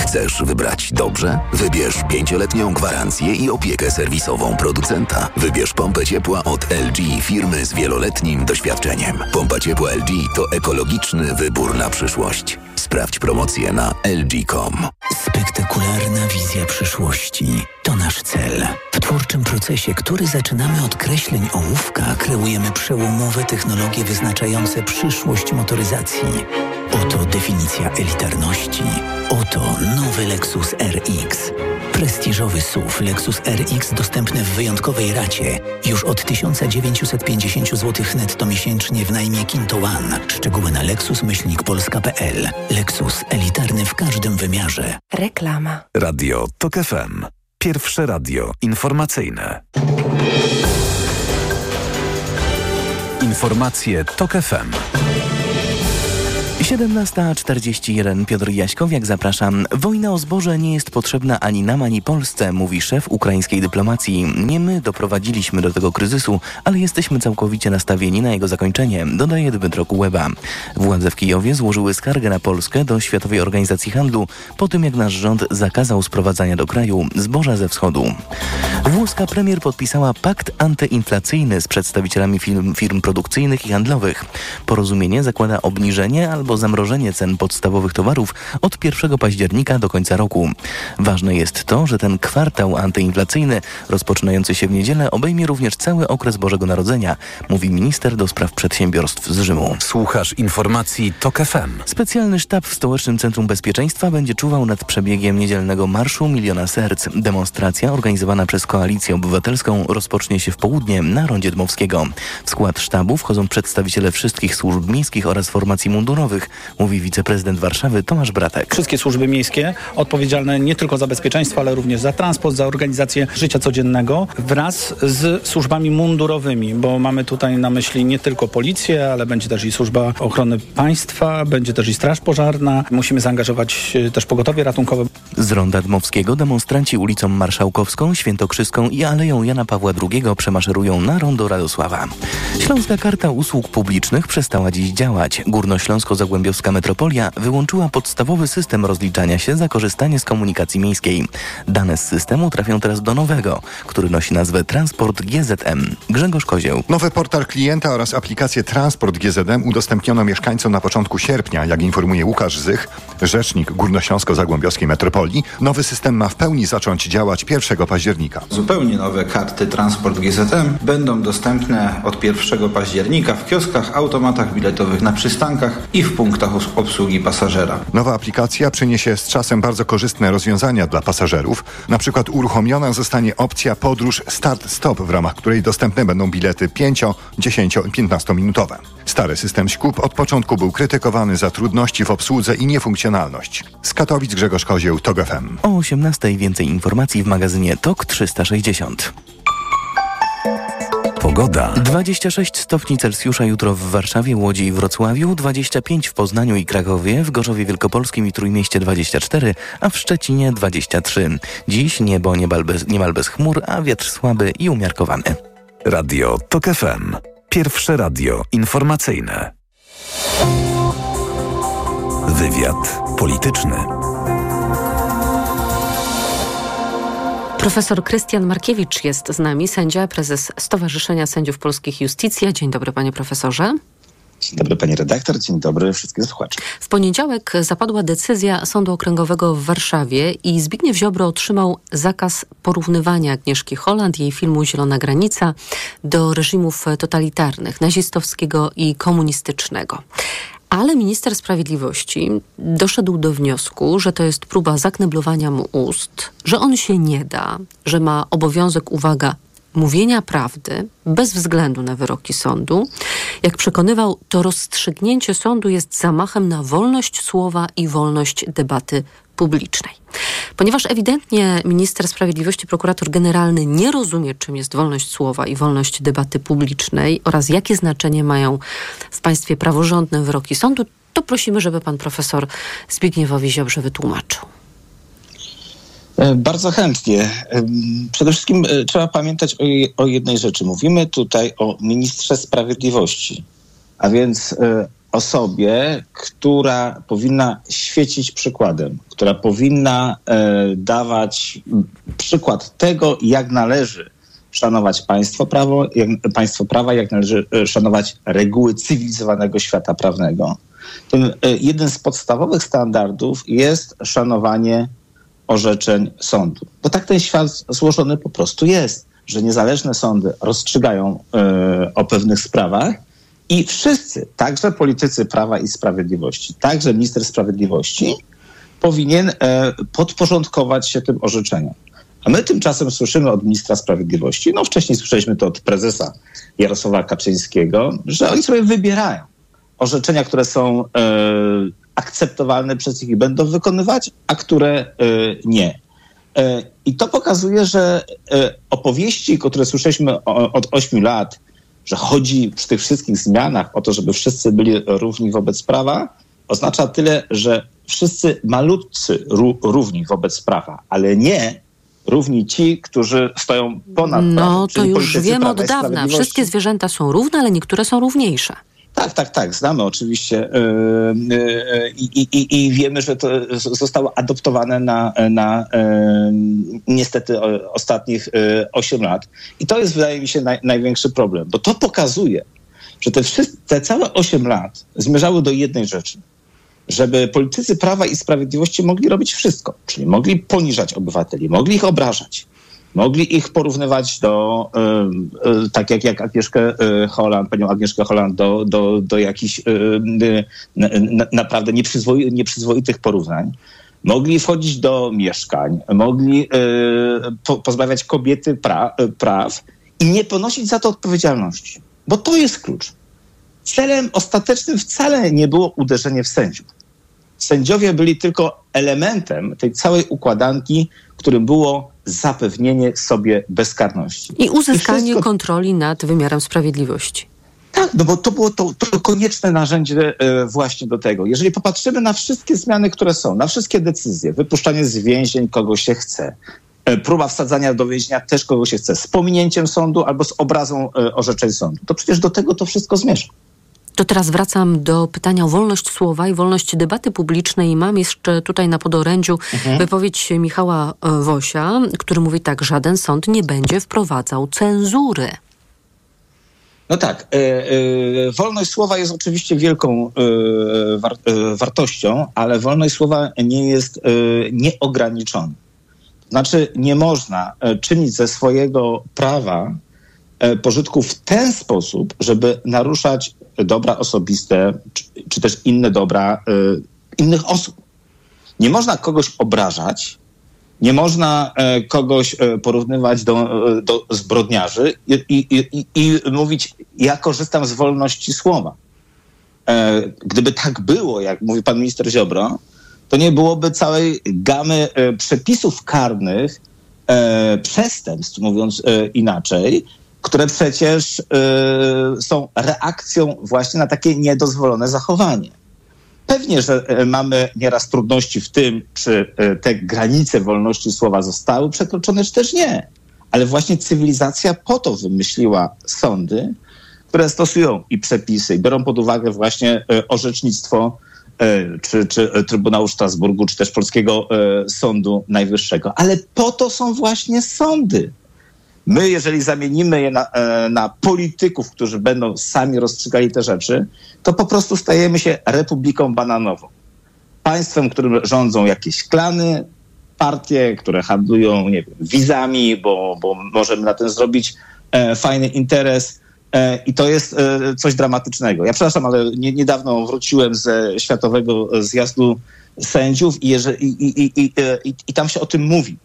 Chcesz wybrać dobrze? Wybierz pięcioletnią gwarancję i opiekę serwisową producenta. Wybierz pompę ciepła od LG, firmy z wieloletnim doświadczeniem. Pompa ciepła LG to ekologiczny wybór na przyszłość. Sprawdź promocję na LG.com. Spektakularna wizja przyszłości to nasz cel. W twórczym procesie, który zaczynamy od kreśleń ołówka, kreujemy przełomowe technologie wyznaczające przyszłość motoryzacji. Oto definicja elitarności. Oto nowy Lexus RX. Prestiżowy SUV Lexus RX dostępny w wyjątkowej racie. Już od 1950 zł netto miesięcznie w najmie Kinto One. Szczegóły na lexus-polska.pl. Lexus elitarny w każdym wymiarze. Reklama. Radio TOK FM. Pierwsze radio informacyjne. Informacje TOK FM. 17.41 Piotr Jaśkowiak, zapraszam. Wojna o zboże nie jest potrzebna ani nam, ani Polsce, mówi szef ukraińskiej dyplomacji. Nie my doprowadziliśmy do tego kryzysu, ale jesteśmy całkowicie nastawieni na jego zakończenie, dodaje Dmytro Kuleba. Władze w Kijowie złożyły skargę na Polskę do Światowej Organizacji Handlu po tym, jak nasz rząd zakazał sprowadzania do kraju zboża ze wschodu. Włoska premier podpisała pakt antyinflacyjny z przedstawicielami firm, firm produkcyjnych i handlowych. Porozumienie zakłada obniżenie albo zamrożenie cen podstawowych towarów od 1 października do końca roku. Ważne jest to, że ten kwartał antyinflacyjny rozpoczynający się w niedzielę obejmie również cały okres Bożego Narodzenia, mówi minister do spraw przedsiębiorstw z Rzymu. Słuchasz informacji TOK FM. Specjalny sztab w Stołecznym Centrum Bezpieczeństwa będzie czuwał nad przebiegiem niedzielnego Marszu Miliona Serc. Demonstracja organizowana przez Koalicję Obywatelską rozpocznie się w południe na Rondzie Dmowskiego. W skład sztabu wchodzą przedstawiciele wszystkich służb miejskich oraz formacji mundurowych, mówi wiceprezydent Warszawy Tomasz Bratek. Wszystkie służby miejskie odpowiedzialne nie tylko za bezpieczeństwo, ale również za transport, za organizację życia codziennego wraz z służbami mundurowymi, bo mamy tutaj na myśli nie tylko policję, ale będzie też i służba ochrony państwa, będzie też i straż pożarna. Musimy zaangażować e, też pogotowie ratunkowe. Z Ronda Dmowskiego demonstranci ulicą Marszałkowską, Świętokrzyską i Aleją Jana Pawła II przemaszerują na rondo Radosława. Śląska Karta Usług Publicznych przestała dziś działać. Górnośląsko-Zagłębiowska Metropolia wyłączyła podstawowy system rozliczania się za korzystanie z komunikacji miejskiej. Dane z systemu trafią teraz do nowego, który nosi nazwę Transport GZM. Grzegorz Kozieł. Nowy portal klienta oraz aplikację Transport GZM udostępniono mieszkańcom na początku sierpnia. Jak informuje Łukasz Zych, rzecznik Górnośląsko-Zagłębiowskiej Metropolii, nowy system ma w pełni zacząć działać 1 października. Zupełnie nowe karty Transport GZM będą dostępne od 1 października w kioskach, automatach biletowych na przystankach i w punktach obsługi pasażera. Nowa aplikacja przyniesie z czasem bardzo korzystne rozwiązania dla pasażerów. Na przykład uruchomiona zostanie opcja podróż start-stop, w ramach której dostępne będą bilety 5, 10 i 15 minutowe. Stary system ŚKUB od początku był krytykowany za trudności w obsłudze i niefunkcjonalność. Z Katowic Grzegorz Kozieł, TOG FM. O 18 więcej informacji w magazynie TOK 360. Pogoda. 26 stopni Celsjusza jutro w Warszawie, Łodzi i Wrocławiu, 25 w Poznaniu i Krakowie, w Gorzowie Wielkopolskim i Trójmieście 24, a w Szczecinie 23. Dziś niebo niemal bez, niemal bez chmur, a wiatr słaby i umiarkowany. Radio TOK FM. Pierwsze radio informacyjne. Wywiad polityczny. Profesor Krystian Markiewicz jest z nami, sędzia, prezes Stowarzyszenia Sędziów Polskich Justicja. Dzień dobry, panie profesorze. Dzień dobry pani redaktor, dzień dobry wszystkim słuchaczom. W poniedziałek zapadła decyzja Sądu Okręgowego w Warszawie i Zbigniew Ziobro otrzymał zakaz porównywania Agnieszki Holland, jej filmu Zielona Granica do reżimów totalitarnych, nazistowskiego i komunistycznego. Ale minister sprawiedliwości doszedł do wniosku, że to jest próba zakneblowania mu ust, że on się nie da, że ma obowiązek, uwaga, mówienia prawdy bez względu na wyroki sądu. Jak przekonywał, to rozstrzygnięcie sądu jest zamachem na wolność słowa i wolność debaty publicznej. Ponieważ ewidentnie minister sprawiedliwości, prokurator generalny nie rozumie, czym jest wolność słowa i wolność debaty publicznej oraz jakie znaczenie mają w państwie praworządnym wyroki sądu, to prosimy, żeby pan profesor Zbigniewowi Ziobrze wytłumaczył. Bardzo chętnie. Przede wszystkim trzeba pamiętać o jednej rzeczy. Mówimy tutaj o ministrze sprawiedliwości, a więc osobie, która powinna świecić przykładem, która powinna dawać przykład tego, jak należy szanować państwo, prawo, jak, państwo prawa, jak należy szanować reguły cywilizowanego świata prawnego. Tym jeden z podstawowych standardów jest szanowanie orzeczeń sądu. Bo tak ten świat złożony po prostu jest, że niezależne sądy rozstrzygają y, o pewnych sprawach i wszyscy, także politycy prawa i sprawiedliwości, także minister sprawiedliwości, powinien y, podporządkować się tym orzeczeniom. A my tymczasem słyszymy od ministra sprawiedliwości, no wcześniej słyszeliśmy to od prezesa Jarosława Kaczyńskiego, że oni sobie wybierają orzeczenia, które są e, akceptowalne przez nich i będą wykonywać, a które e, nie. E, I to pokazuje, że e, opowieści, które słyszeliśmy o, od 8 lat, że chodzi przy tych wszystkich zmianach o to, żeby wszyscy byli równi wobec prawa, oznacza tyle, że wszyscy malutcy ró- równi wobec prawa, ale nie równi ci, którzy stoją ponad prawem. No to już Prawa od dawna. Wszystkie zwierzęta są równe, ale niektóre są równiejsze. Tak, tak, tak. Znamy oczywiście yy, yy, i, i, i wiemy, że to zostało adoptowane na, na yy, niestety ostatnich yy, 8 lat. I to jest, wydaje mi się, naj, największy problem, bo to pokazuje, że te, wszyscy, te całe 8 lat zmierzały do jednej rzeczy. Żeby politycy Prawa i Sprawiedliwości mogli robić wszystko, czyli mogli poniżać obywateli, mogli ich obrażać, mogli ich porównywać do, y, y, tak jak, jak Agnieszkę y, Holland, panią Agnieszkę Holland, do, do, do jakichś na, na, naprawdę nieprzyzwoi, nieprzyzwoitych porównań. Mogli wchodzić do mieszkań, mogli po, pozbawiać kobiety pra, praw i nie ponosić za to odpowiedzialności. Bo to jest klucz. Celem ostatecznym wcale nie było uderzenie w sędziów. Sędziowie byli tylko elementem tej całej układanki, którym było zapewnienie sobie bezkarności. I uzyskanie wszystko- kontroli nad wymiarem sprawiedliwości. Tak, no bo to było to, to konieczne narzędzie e, właśnie do tego. Jeżeli popatrzymy na wszystkie zmiany, które są, na wszystkie decyzje, wypuszczanie z więzień kogo się chce, e, próba wsadzania do więzienia też kogo się chce, z pominięciem sądu albo z obrazą e, orzeczeń sądu, to przecież do tego to wszystko zmierza. To teraz wracam do pytania o wolność słowa i wolność debaty publicznej. Mam jeszcze tutaj na podorędziu Mhm. wypowiedź Michała e, Wosia, który mówi tak, żaden sąd nie będzie wprowadzał cenzury. No tak, e, e, wolność słowa jest oczywiście wielką e, war, e, wartością, ale wolność słowa nie jest e, nieograniczona. Znaczy, nie można czynić ze swojego prawa pożytku w ten sposób, żeby naruszać dobra osobiste, czy, czy też inne dobra e, innych osób. Nie można kogoś obrażać, nie można e, kogoś e, porównywać do, e, do zbrodniarzy i, i, i, i mówić, ja korzystam z wolności słowa. Gdyby tak było, jak mówi pan minister Ziobro, to nie byłoby całej gamy przepisów karnych, przestępstw, mówiąc inaczej, które przecież e, są reakcją właśnie na takie niedozwolone zachowanie. Pewnie, że e, mamy nieraz trudności w tym, czy e, te granice wolności słowa zostały przekroczone, czy też nie. Ale właśnie cywilizacja po to wymyśliła sądy, które stosują i przepisy, i biorą pod uwagę właśnie e, orzecznictwo czy, czy Trybunału Strasburgu, czy też Polskiego Sądu Najwyższego. Ale po to są właśnie sądy. My, jeżeli zamienimy je na, e, na polityków, którzy będą sami rozstrzygali te rzeczy, to po prostu stajemy się republiką bananową. Państwem, którym rządzą jakieś klany, partie, które handlują nie wiem, wizami, bo, bo możemy na tym zrobić e, fajny interes. E, I to jest e, coś dramatycznego. Ja przepraszam, ale nie, niedawno wróciłem ze Światowego Zjazdu Sędziów i, jeżeli, i, i, i, tam się o tym mówi.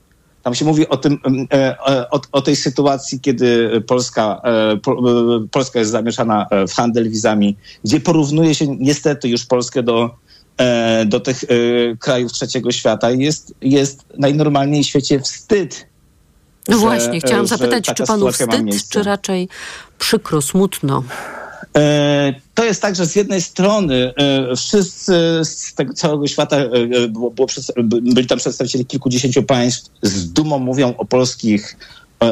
Tam się mówi o tym, e, e, o, o tej sytuacji, kiedy Polska, e, po, Polska jest zamieszana w handel wizami, gdzie porównuje się niestety już Polskę do, do tych krajów trzeciego świata. I Jest, jest najnormalniej w świecie wstyd. No że- właśnie, chciałam zapytać, czy panu wstyd, czy raczej przykro, smutno? E, To jest tak, że z jednej strony e, wszyscy z tego całego świata, e, było, było, byli tam przedstawiciele kilkudziesięciu państw, z dumą mówią o polskich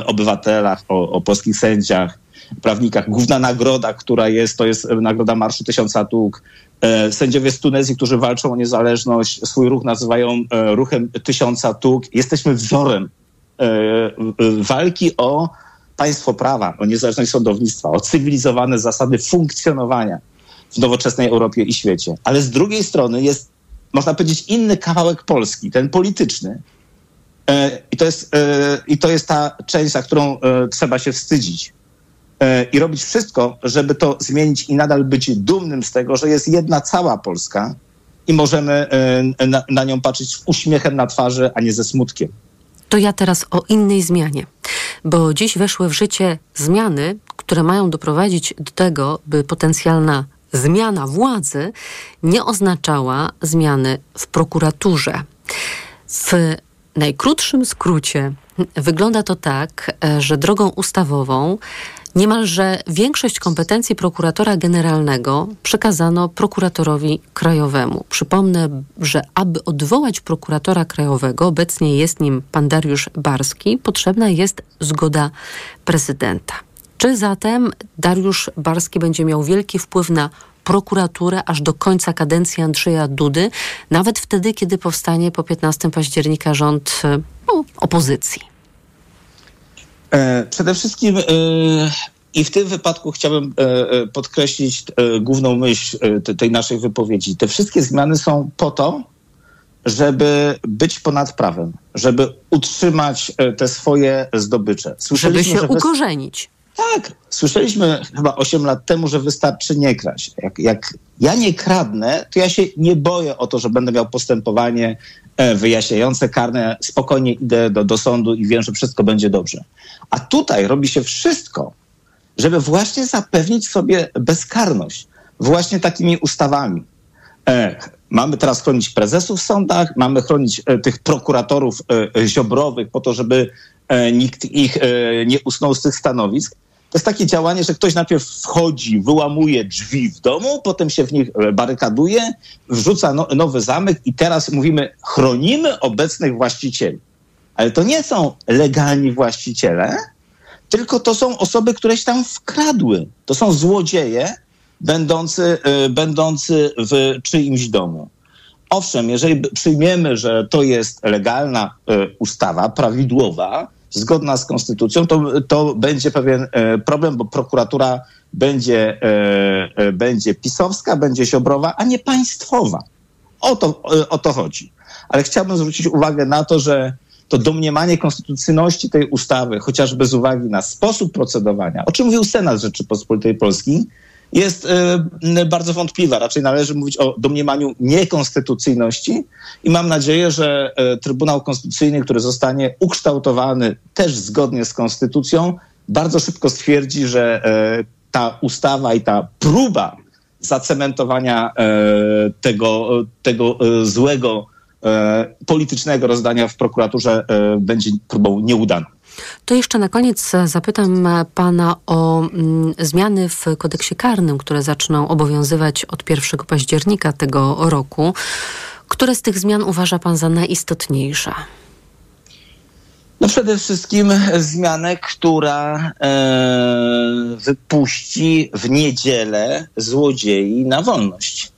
obywatelach, o, o polskich sędziach, prawnikach. Główna nagroda, która jest, to jest nagroda Marszu Tysiąca. E, Sędziowie z Tunezji, którzy walczą o niezależność, swój ruch nazywają ruchem Tysiąca Tuk. Jesteśmy wzorem walki o państwo prawa, o niezależność sądownictwa, o cywilizowane zasady funkcjonowania w nowoczesnej Europie i świecie. Ale z drugiej strony jest, można powiedzieć, inny kawałek Polski, ten polityczny. E, I to jest, e, i to jest ta część, za którą e, trzeba się wstydzić. I robić wszystko, żeby to zmienić i nadal być dumnym z tego, że jest jedna cała Polska i możemy na, na nią patrzeć z uśmiechem na twarzy, a nie ze smutkiem. To ja teraz o innej zmianie, bo dziś weszły w życie zmiany, które mają doprowadzić do tego, by potencjalna zmiana władzy nie oznaczała zmiany w prokuraturze. W najkrótszym skrócie wygląda to tak, e, że drogą ustawową Niemalże większość kompetencji prokuratora generalnego przekazano prokuratorowi krajowemu. Przypomnę, że aby odwołać prokuratora krajowego, obecnie jest nim pan Dariusz Barski, potrzebna jest zgoda prezydenta. Czy zatem Dariusz Barski będzie miał wielki wpływ na prokuraturę aż do końca kadencji Andrzeja Dudy, nawet wtedy, kiedy powstanie po 15 października rząd no, opozycji? E, przede wszystkim e, i w tym wypadku chciałbym e, podkreślić główną myśl tej naszej wypowiedzi. Te wszystkie zmiany są po to, żeby być ponad prawem, żeby utrzymać te swoje zdobycze. Żeby się ukorzenić. Tak, słyszeliśmy chyba 8 lat temu, że wystarczy nie kraść. Jak, jak ja nie kradnę, to ja się nie boję o to, że będę miał postępowanie wyjaśniające karne, spokojnie idę do, do sądu i wiem, że wszystko będzie dobrze. A tutaj robi się wszystko, żeby właśnie zapewnić sobie bezkarność. Właśnie takimi ustawami. E, mamy teraz chronić prezesów w sądach, mamy chronić e, tych prokuratorów e, ziobrowych po to, żeby e, nikt ich e, nie usnął z tych stanowisk. To jest takie działanie, że ktoś najpierw wchodzi, wyłamuje drzwi w domu, potem się w nich e, barykaduje, wrzuca no, nowy zamek i teraz mówimy, chronimy obecnych właścicieli. Ale to nie są legalni właściciele, tylko to są osoby, które się tam wkradły. To są złodzieje będący, yy, będący w czyimś domu. Owszem, jeżeli przyjmiemy, że to jest legalna y, ustawa, prawidłowa, zgodna z konstytucją, to, to będzie pewien e, problem, bo prokuratura będzie, będzie pisowska, będzie siobrowa, a nie państwowa. O to, o to chodzi. Ale chciałbym zwrócić uwagę na to, że to domniemanie konstytucyjności tej ustawy, chociażby z uwagi na sposób procedowania, o czym mówił Senat Rzeczypospolitej Polskiej, jest y, bardzo wątpliwa. Raczej należy mówić o domniemaniu niekonstytucyjności i mam nadzieję, że y, Trybunał Konstytucyjny, który zostanie ukształtowany też zgodnie z konstytucją, bardzo szybko stwierdzi, że y, ta ustawa i ta próba zacementowania tego, tego złego politycznego rozdania w prokuraturze będzie próbą nieudana. To jeszcze na koniec zapytam pana o mm, zmiany w kodeksie karnym, które zaczną obowiązywać od 1 października tego roku. Które z tych zmian uważa pan za najistotniejsze? No przede wszystkim zmianę, która e, wypuści w niedzielę złodziei na wolność.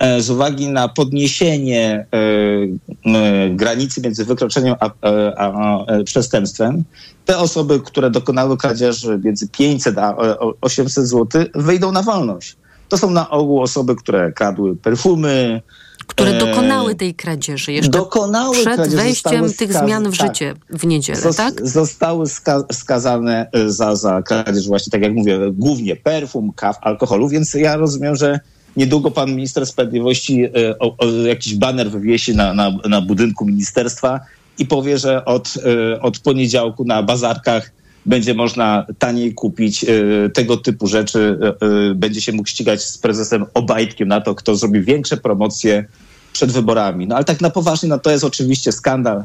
E, z uwagi na podniesienie e, granicy między wykroczeniem a, e, a, a przestępstwem, te osoby, które dokonały kradzieży między 500 a 800 zł, wyjdą na wolność. To są na ogół osoby, które kradły perfumy, które dokonały tej kradzieży jeszcze dokonały przed kradzieży, wejściem tych zmian w tak. życie w niedzielę, Zos tak? Zostały ska skazane za, za kradzież właśnie, tak jak mówię, głównie perfum, kaw, alkoholu, więc ja rozumiem, że Niedługo pan minister sprawiedliwości e, o, o, jakiś baner wywiesi na, na, na budynku ministerstwa i powie, że od, e, od poniedziałku na bazarkach będzie można taniej kupić e, tego typu rzeczy. Będzie się mógł ścigać z prezesem Obajtkiem na to, kto zrobi większe promocje przed wyborami. No ale tak na poważnie, no to jest oczywiście skandal,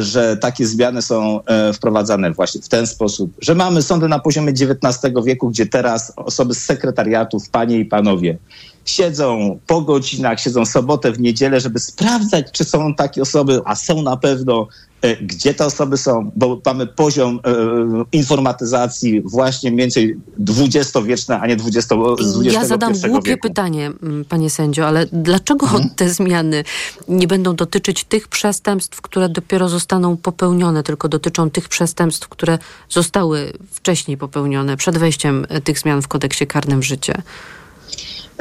że takie zmiany są wprowadzane właśnie w ten sposób, że mamy sądy na poziomie XIX wieku, gdzie teraz osoby z sekretariatów, panie i panowie, siedzą po godzinach, siedzą sobotę, w niedzielę, żeby sprawdzać, czy są takie osoby, a są na pewno, e, gdzie te osoby są, bo mamy poziom e, informatyzacji właśnie mniej więcej dwudziestowieczny, a nie dwudziesto, Ja zadam głupie wieku. pytanie, panie sędzio, ale dlaczego hmm? te zmiany nie będą dotyczyć tych przestępstw, które dopiero zostaną popełnione, tylko dotyczą tych przestępstw, które zostały wcześniej popełnione, przed wejściem tych zmian w kodeksie karnym w życie?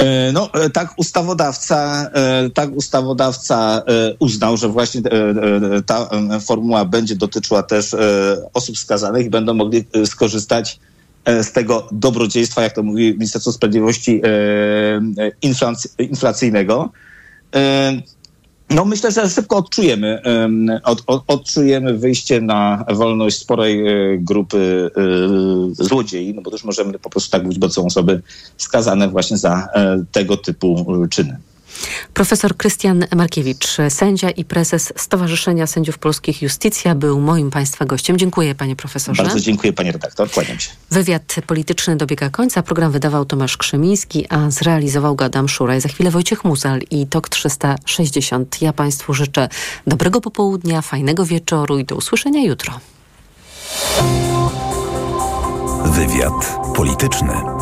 E, no, e, tak ustawodawca, e, tak ustawodawca uznał, że właśnie ta formuła będzie dotyczyła też osób skazanych i będą mogli skorzystać z tego dobrodziejstwa, jak to mówi Ministerstwo Sprawiedliwości, inflacyjnego. No myślę, że szybko odczujemy, em, od, od, odczujemy wyjście na wolność sporej e, grupy e, złodziei, no bo też możemy po prostu tak mówić, bo są osoby skazane właśnie za e, tego typu czyny. Profesor Krystian Markiewicz, sędzia i prezes Stowarzyszenia Sędziów Polskich Justicja, był moim Państwa gościem. Dziękuję, panie profesorze. Bardzo dziękuję, pani redaktor, kłaniam się. Wywiad polityczny dobiega końca. Program wydawał Tomasz Krzemiński, a zrealizował go Adam Szuraj. Za chwilę Wojciech Muzal i TOK 360. Ja Państwu życzę dobrego popołudnia, fajnego wieczoru i do usłyszenia jutro. Wywiad polityczny.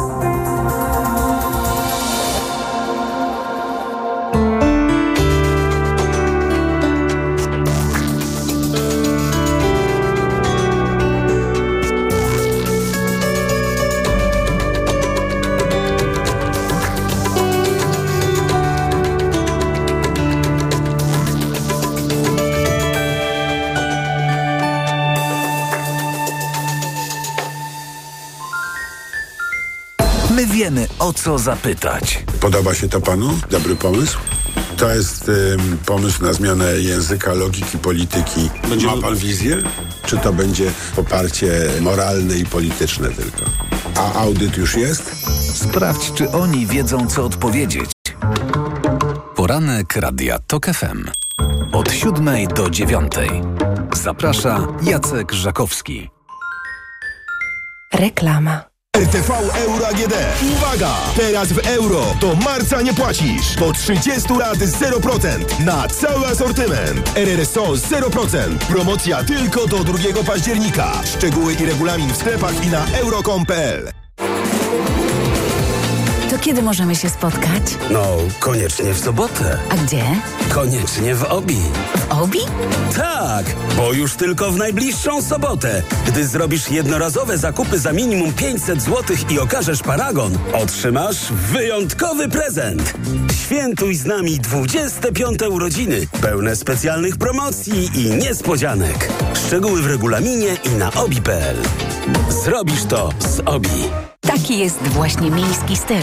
O co zapytać. Podoba się to panu? Dobry pomysł? To jest ym, pomysł na zmianę języka, logiki, polityki. Ma pan wizję? Czy to będzie poparcie moralne i polityczne tylko? A audyt już jest? Sprawdź, czy oni wiedzą, co odpowiedzieć. Poranek Radia TOK FM. Od siódmej do dziewiątej. Zaprasza Jacek Żakowski. Reklama. RTV Euro AGD. Uwaga! Teraz w euro do marca nie płacisz. Do 30 lat 0% na cały asortyment. RRSO 0%. Promocja tylko do 2 października. Szczegóły i regulamin w sklepach i na euro.com.pl. Kiedy możemy się spotkać? No, koniecznie w sobotę. A gdzie? Koniecznie w Obi. W Obi? Tak, bo już tylko w najbliższą sobotę, gdy zrobisz jednorazowe zakupy za minimum 500 zł i okażesz paragon, otrzymasz wyjątkowy prezent. Świętuj z nami 25 urodziny, pełne specjalnych promocji i niespodzianek. Szczegóły w regulaminie i na obi.pl. Zrobisz to z Obi. Taki jest właśnie miejski styl.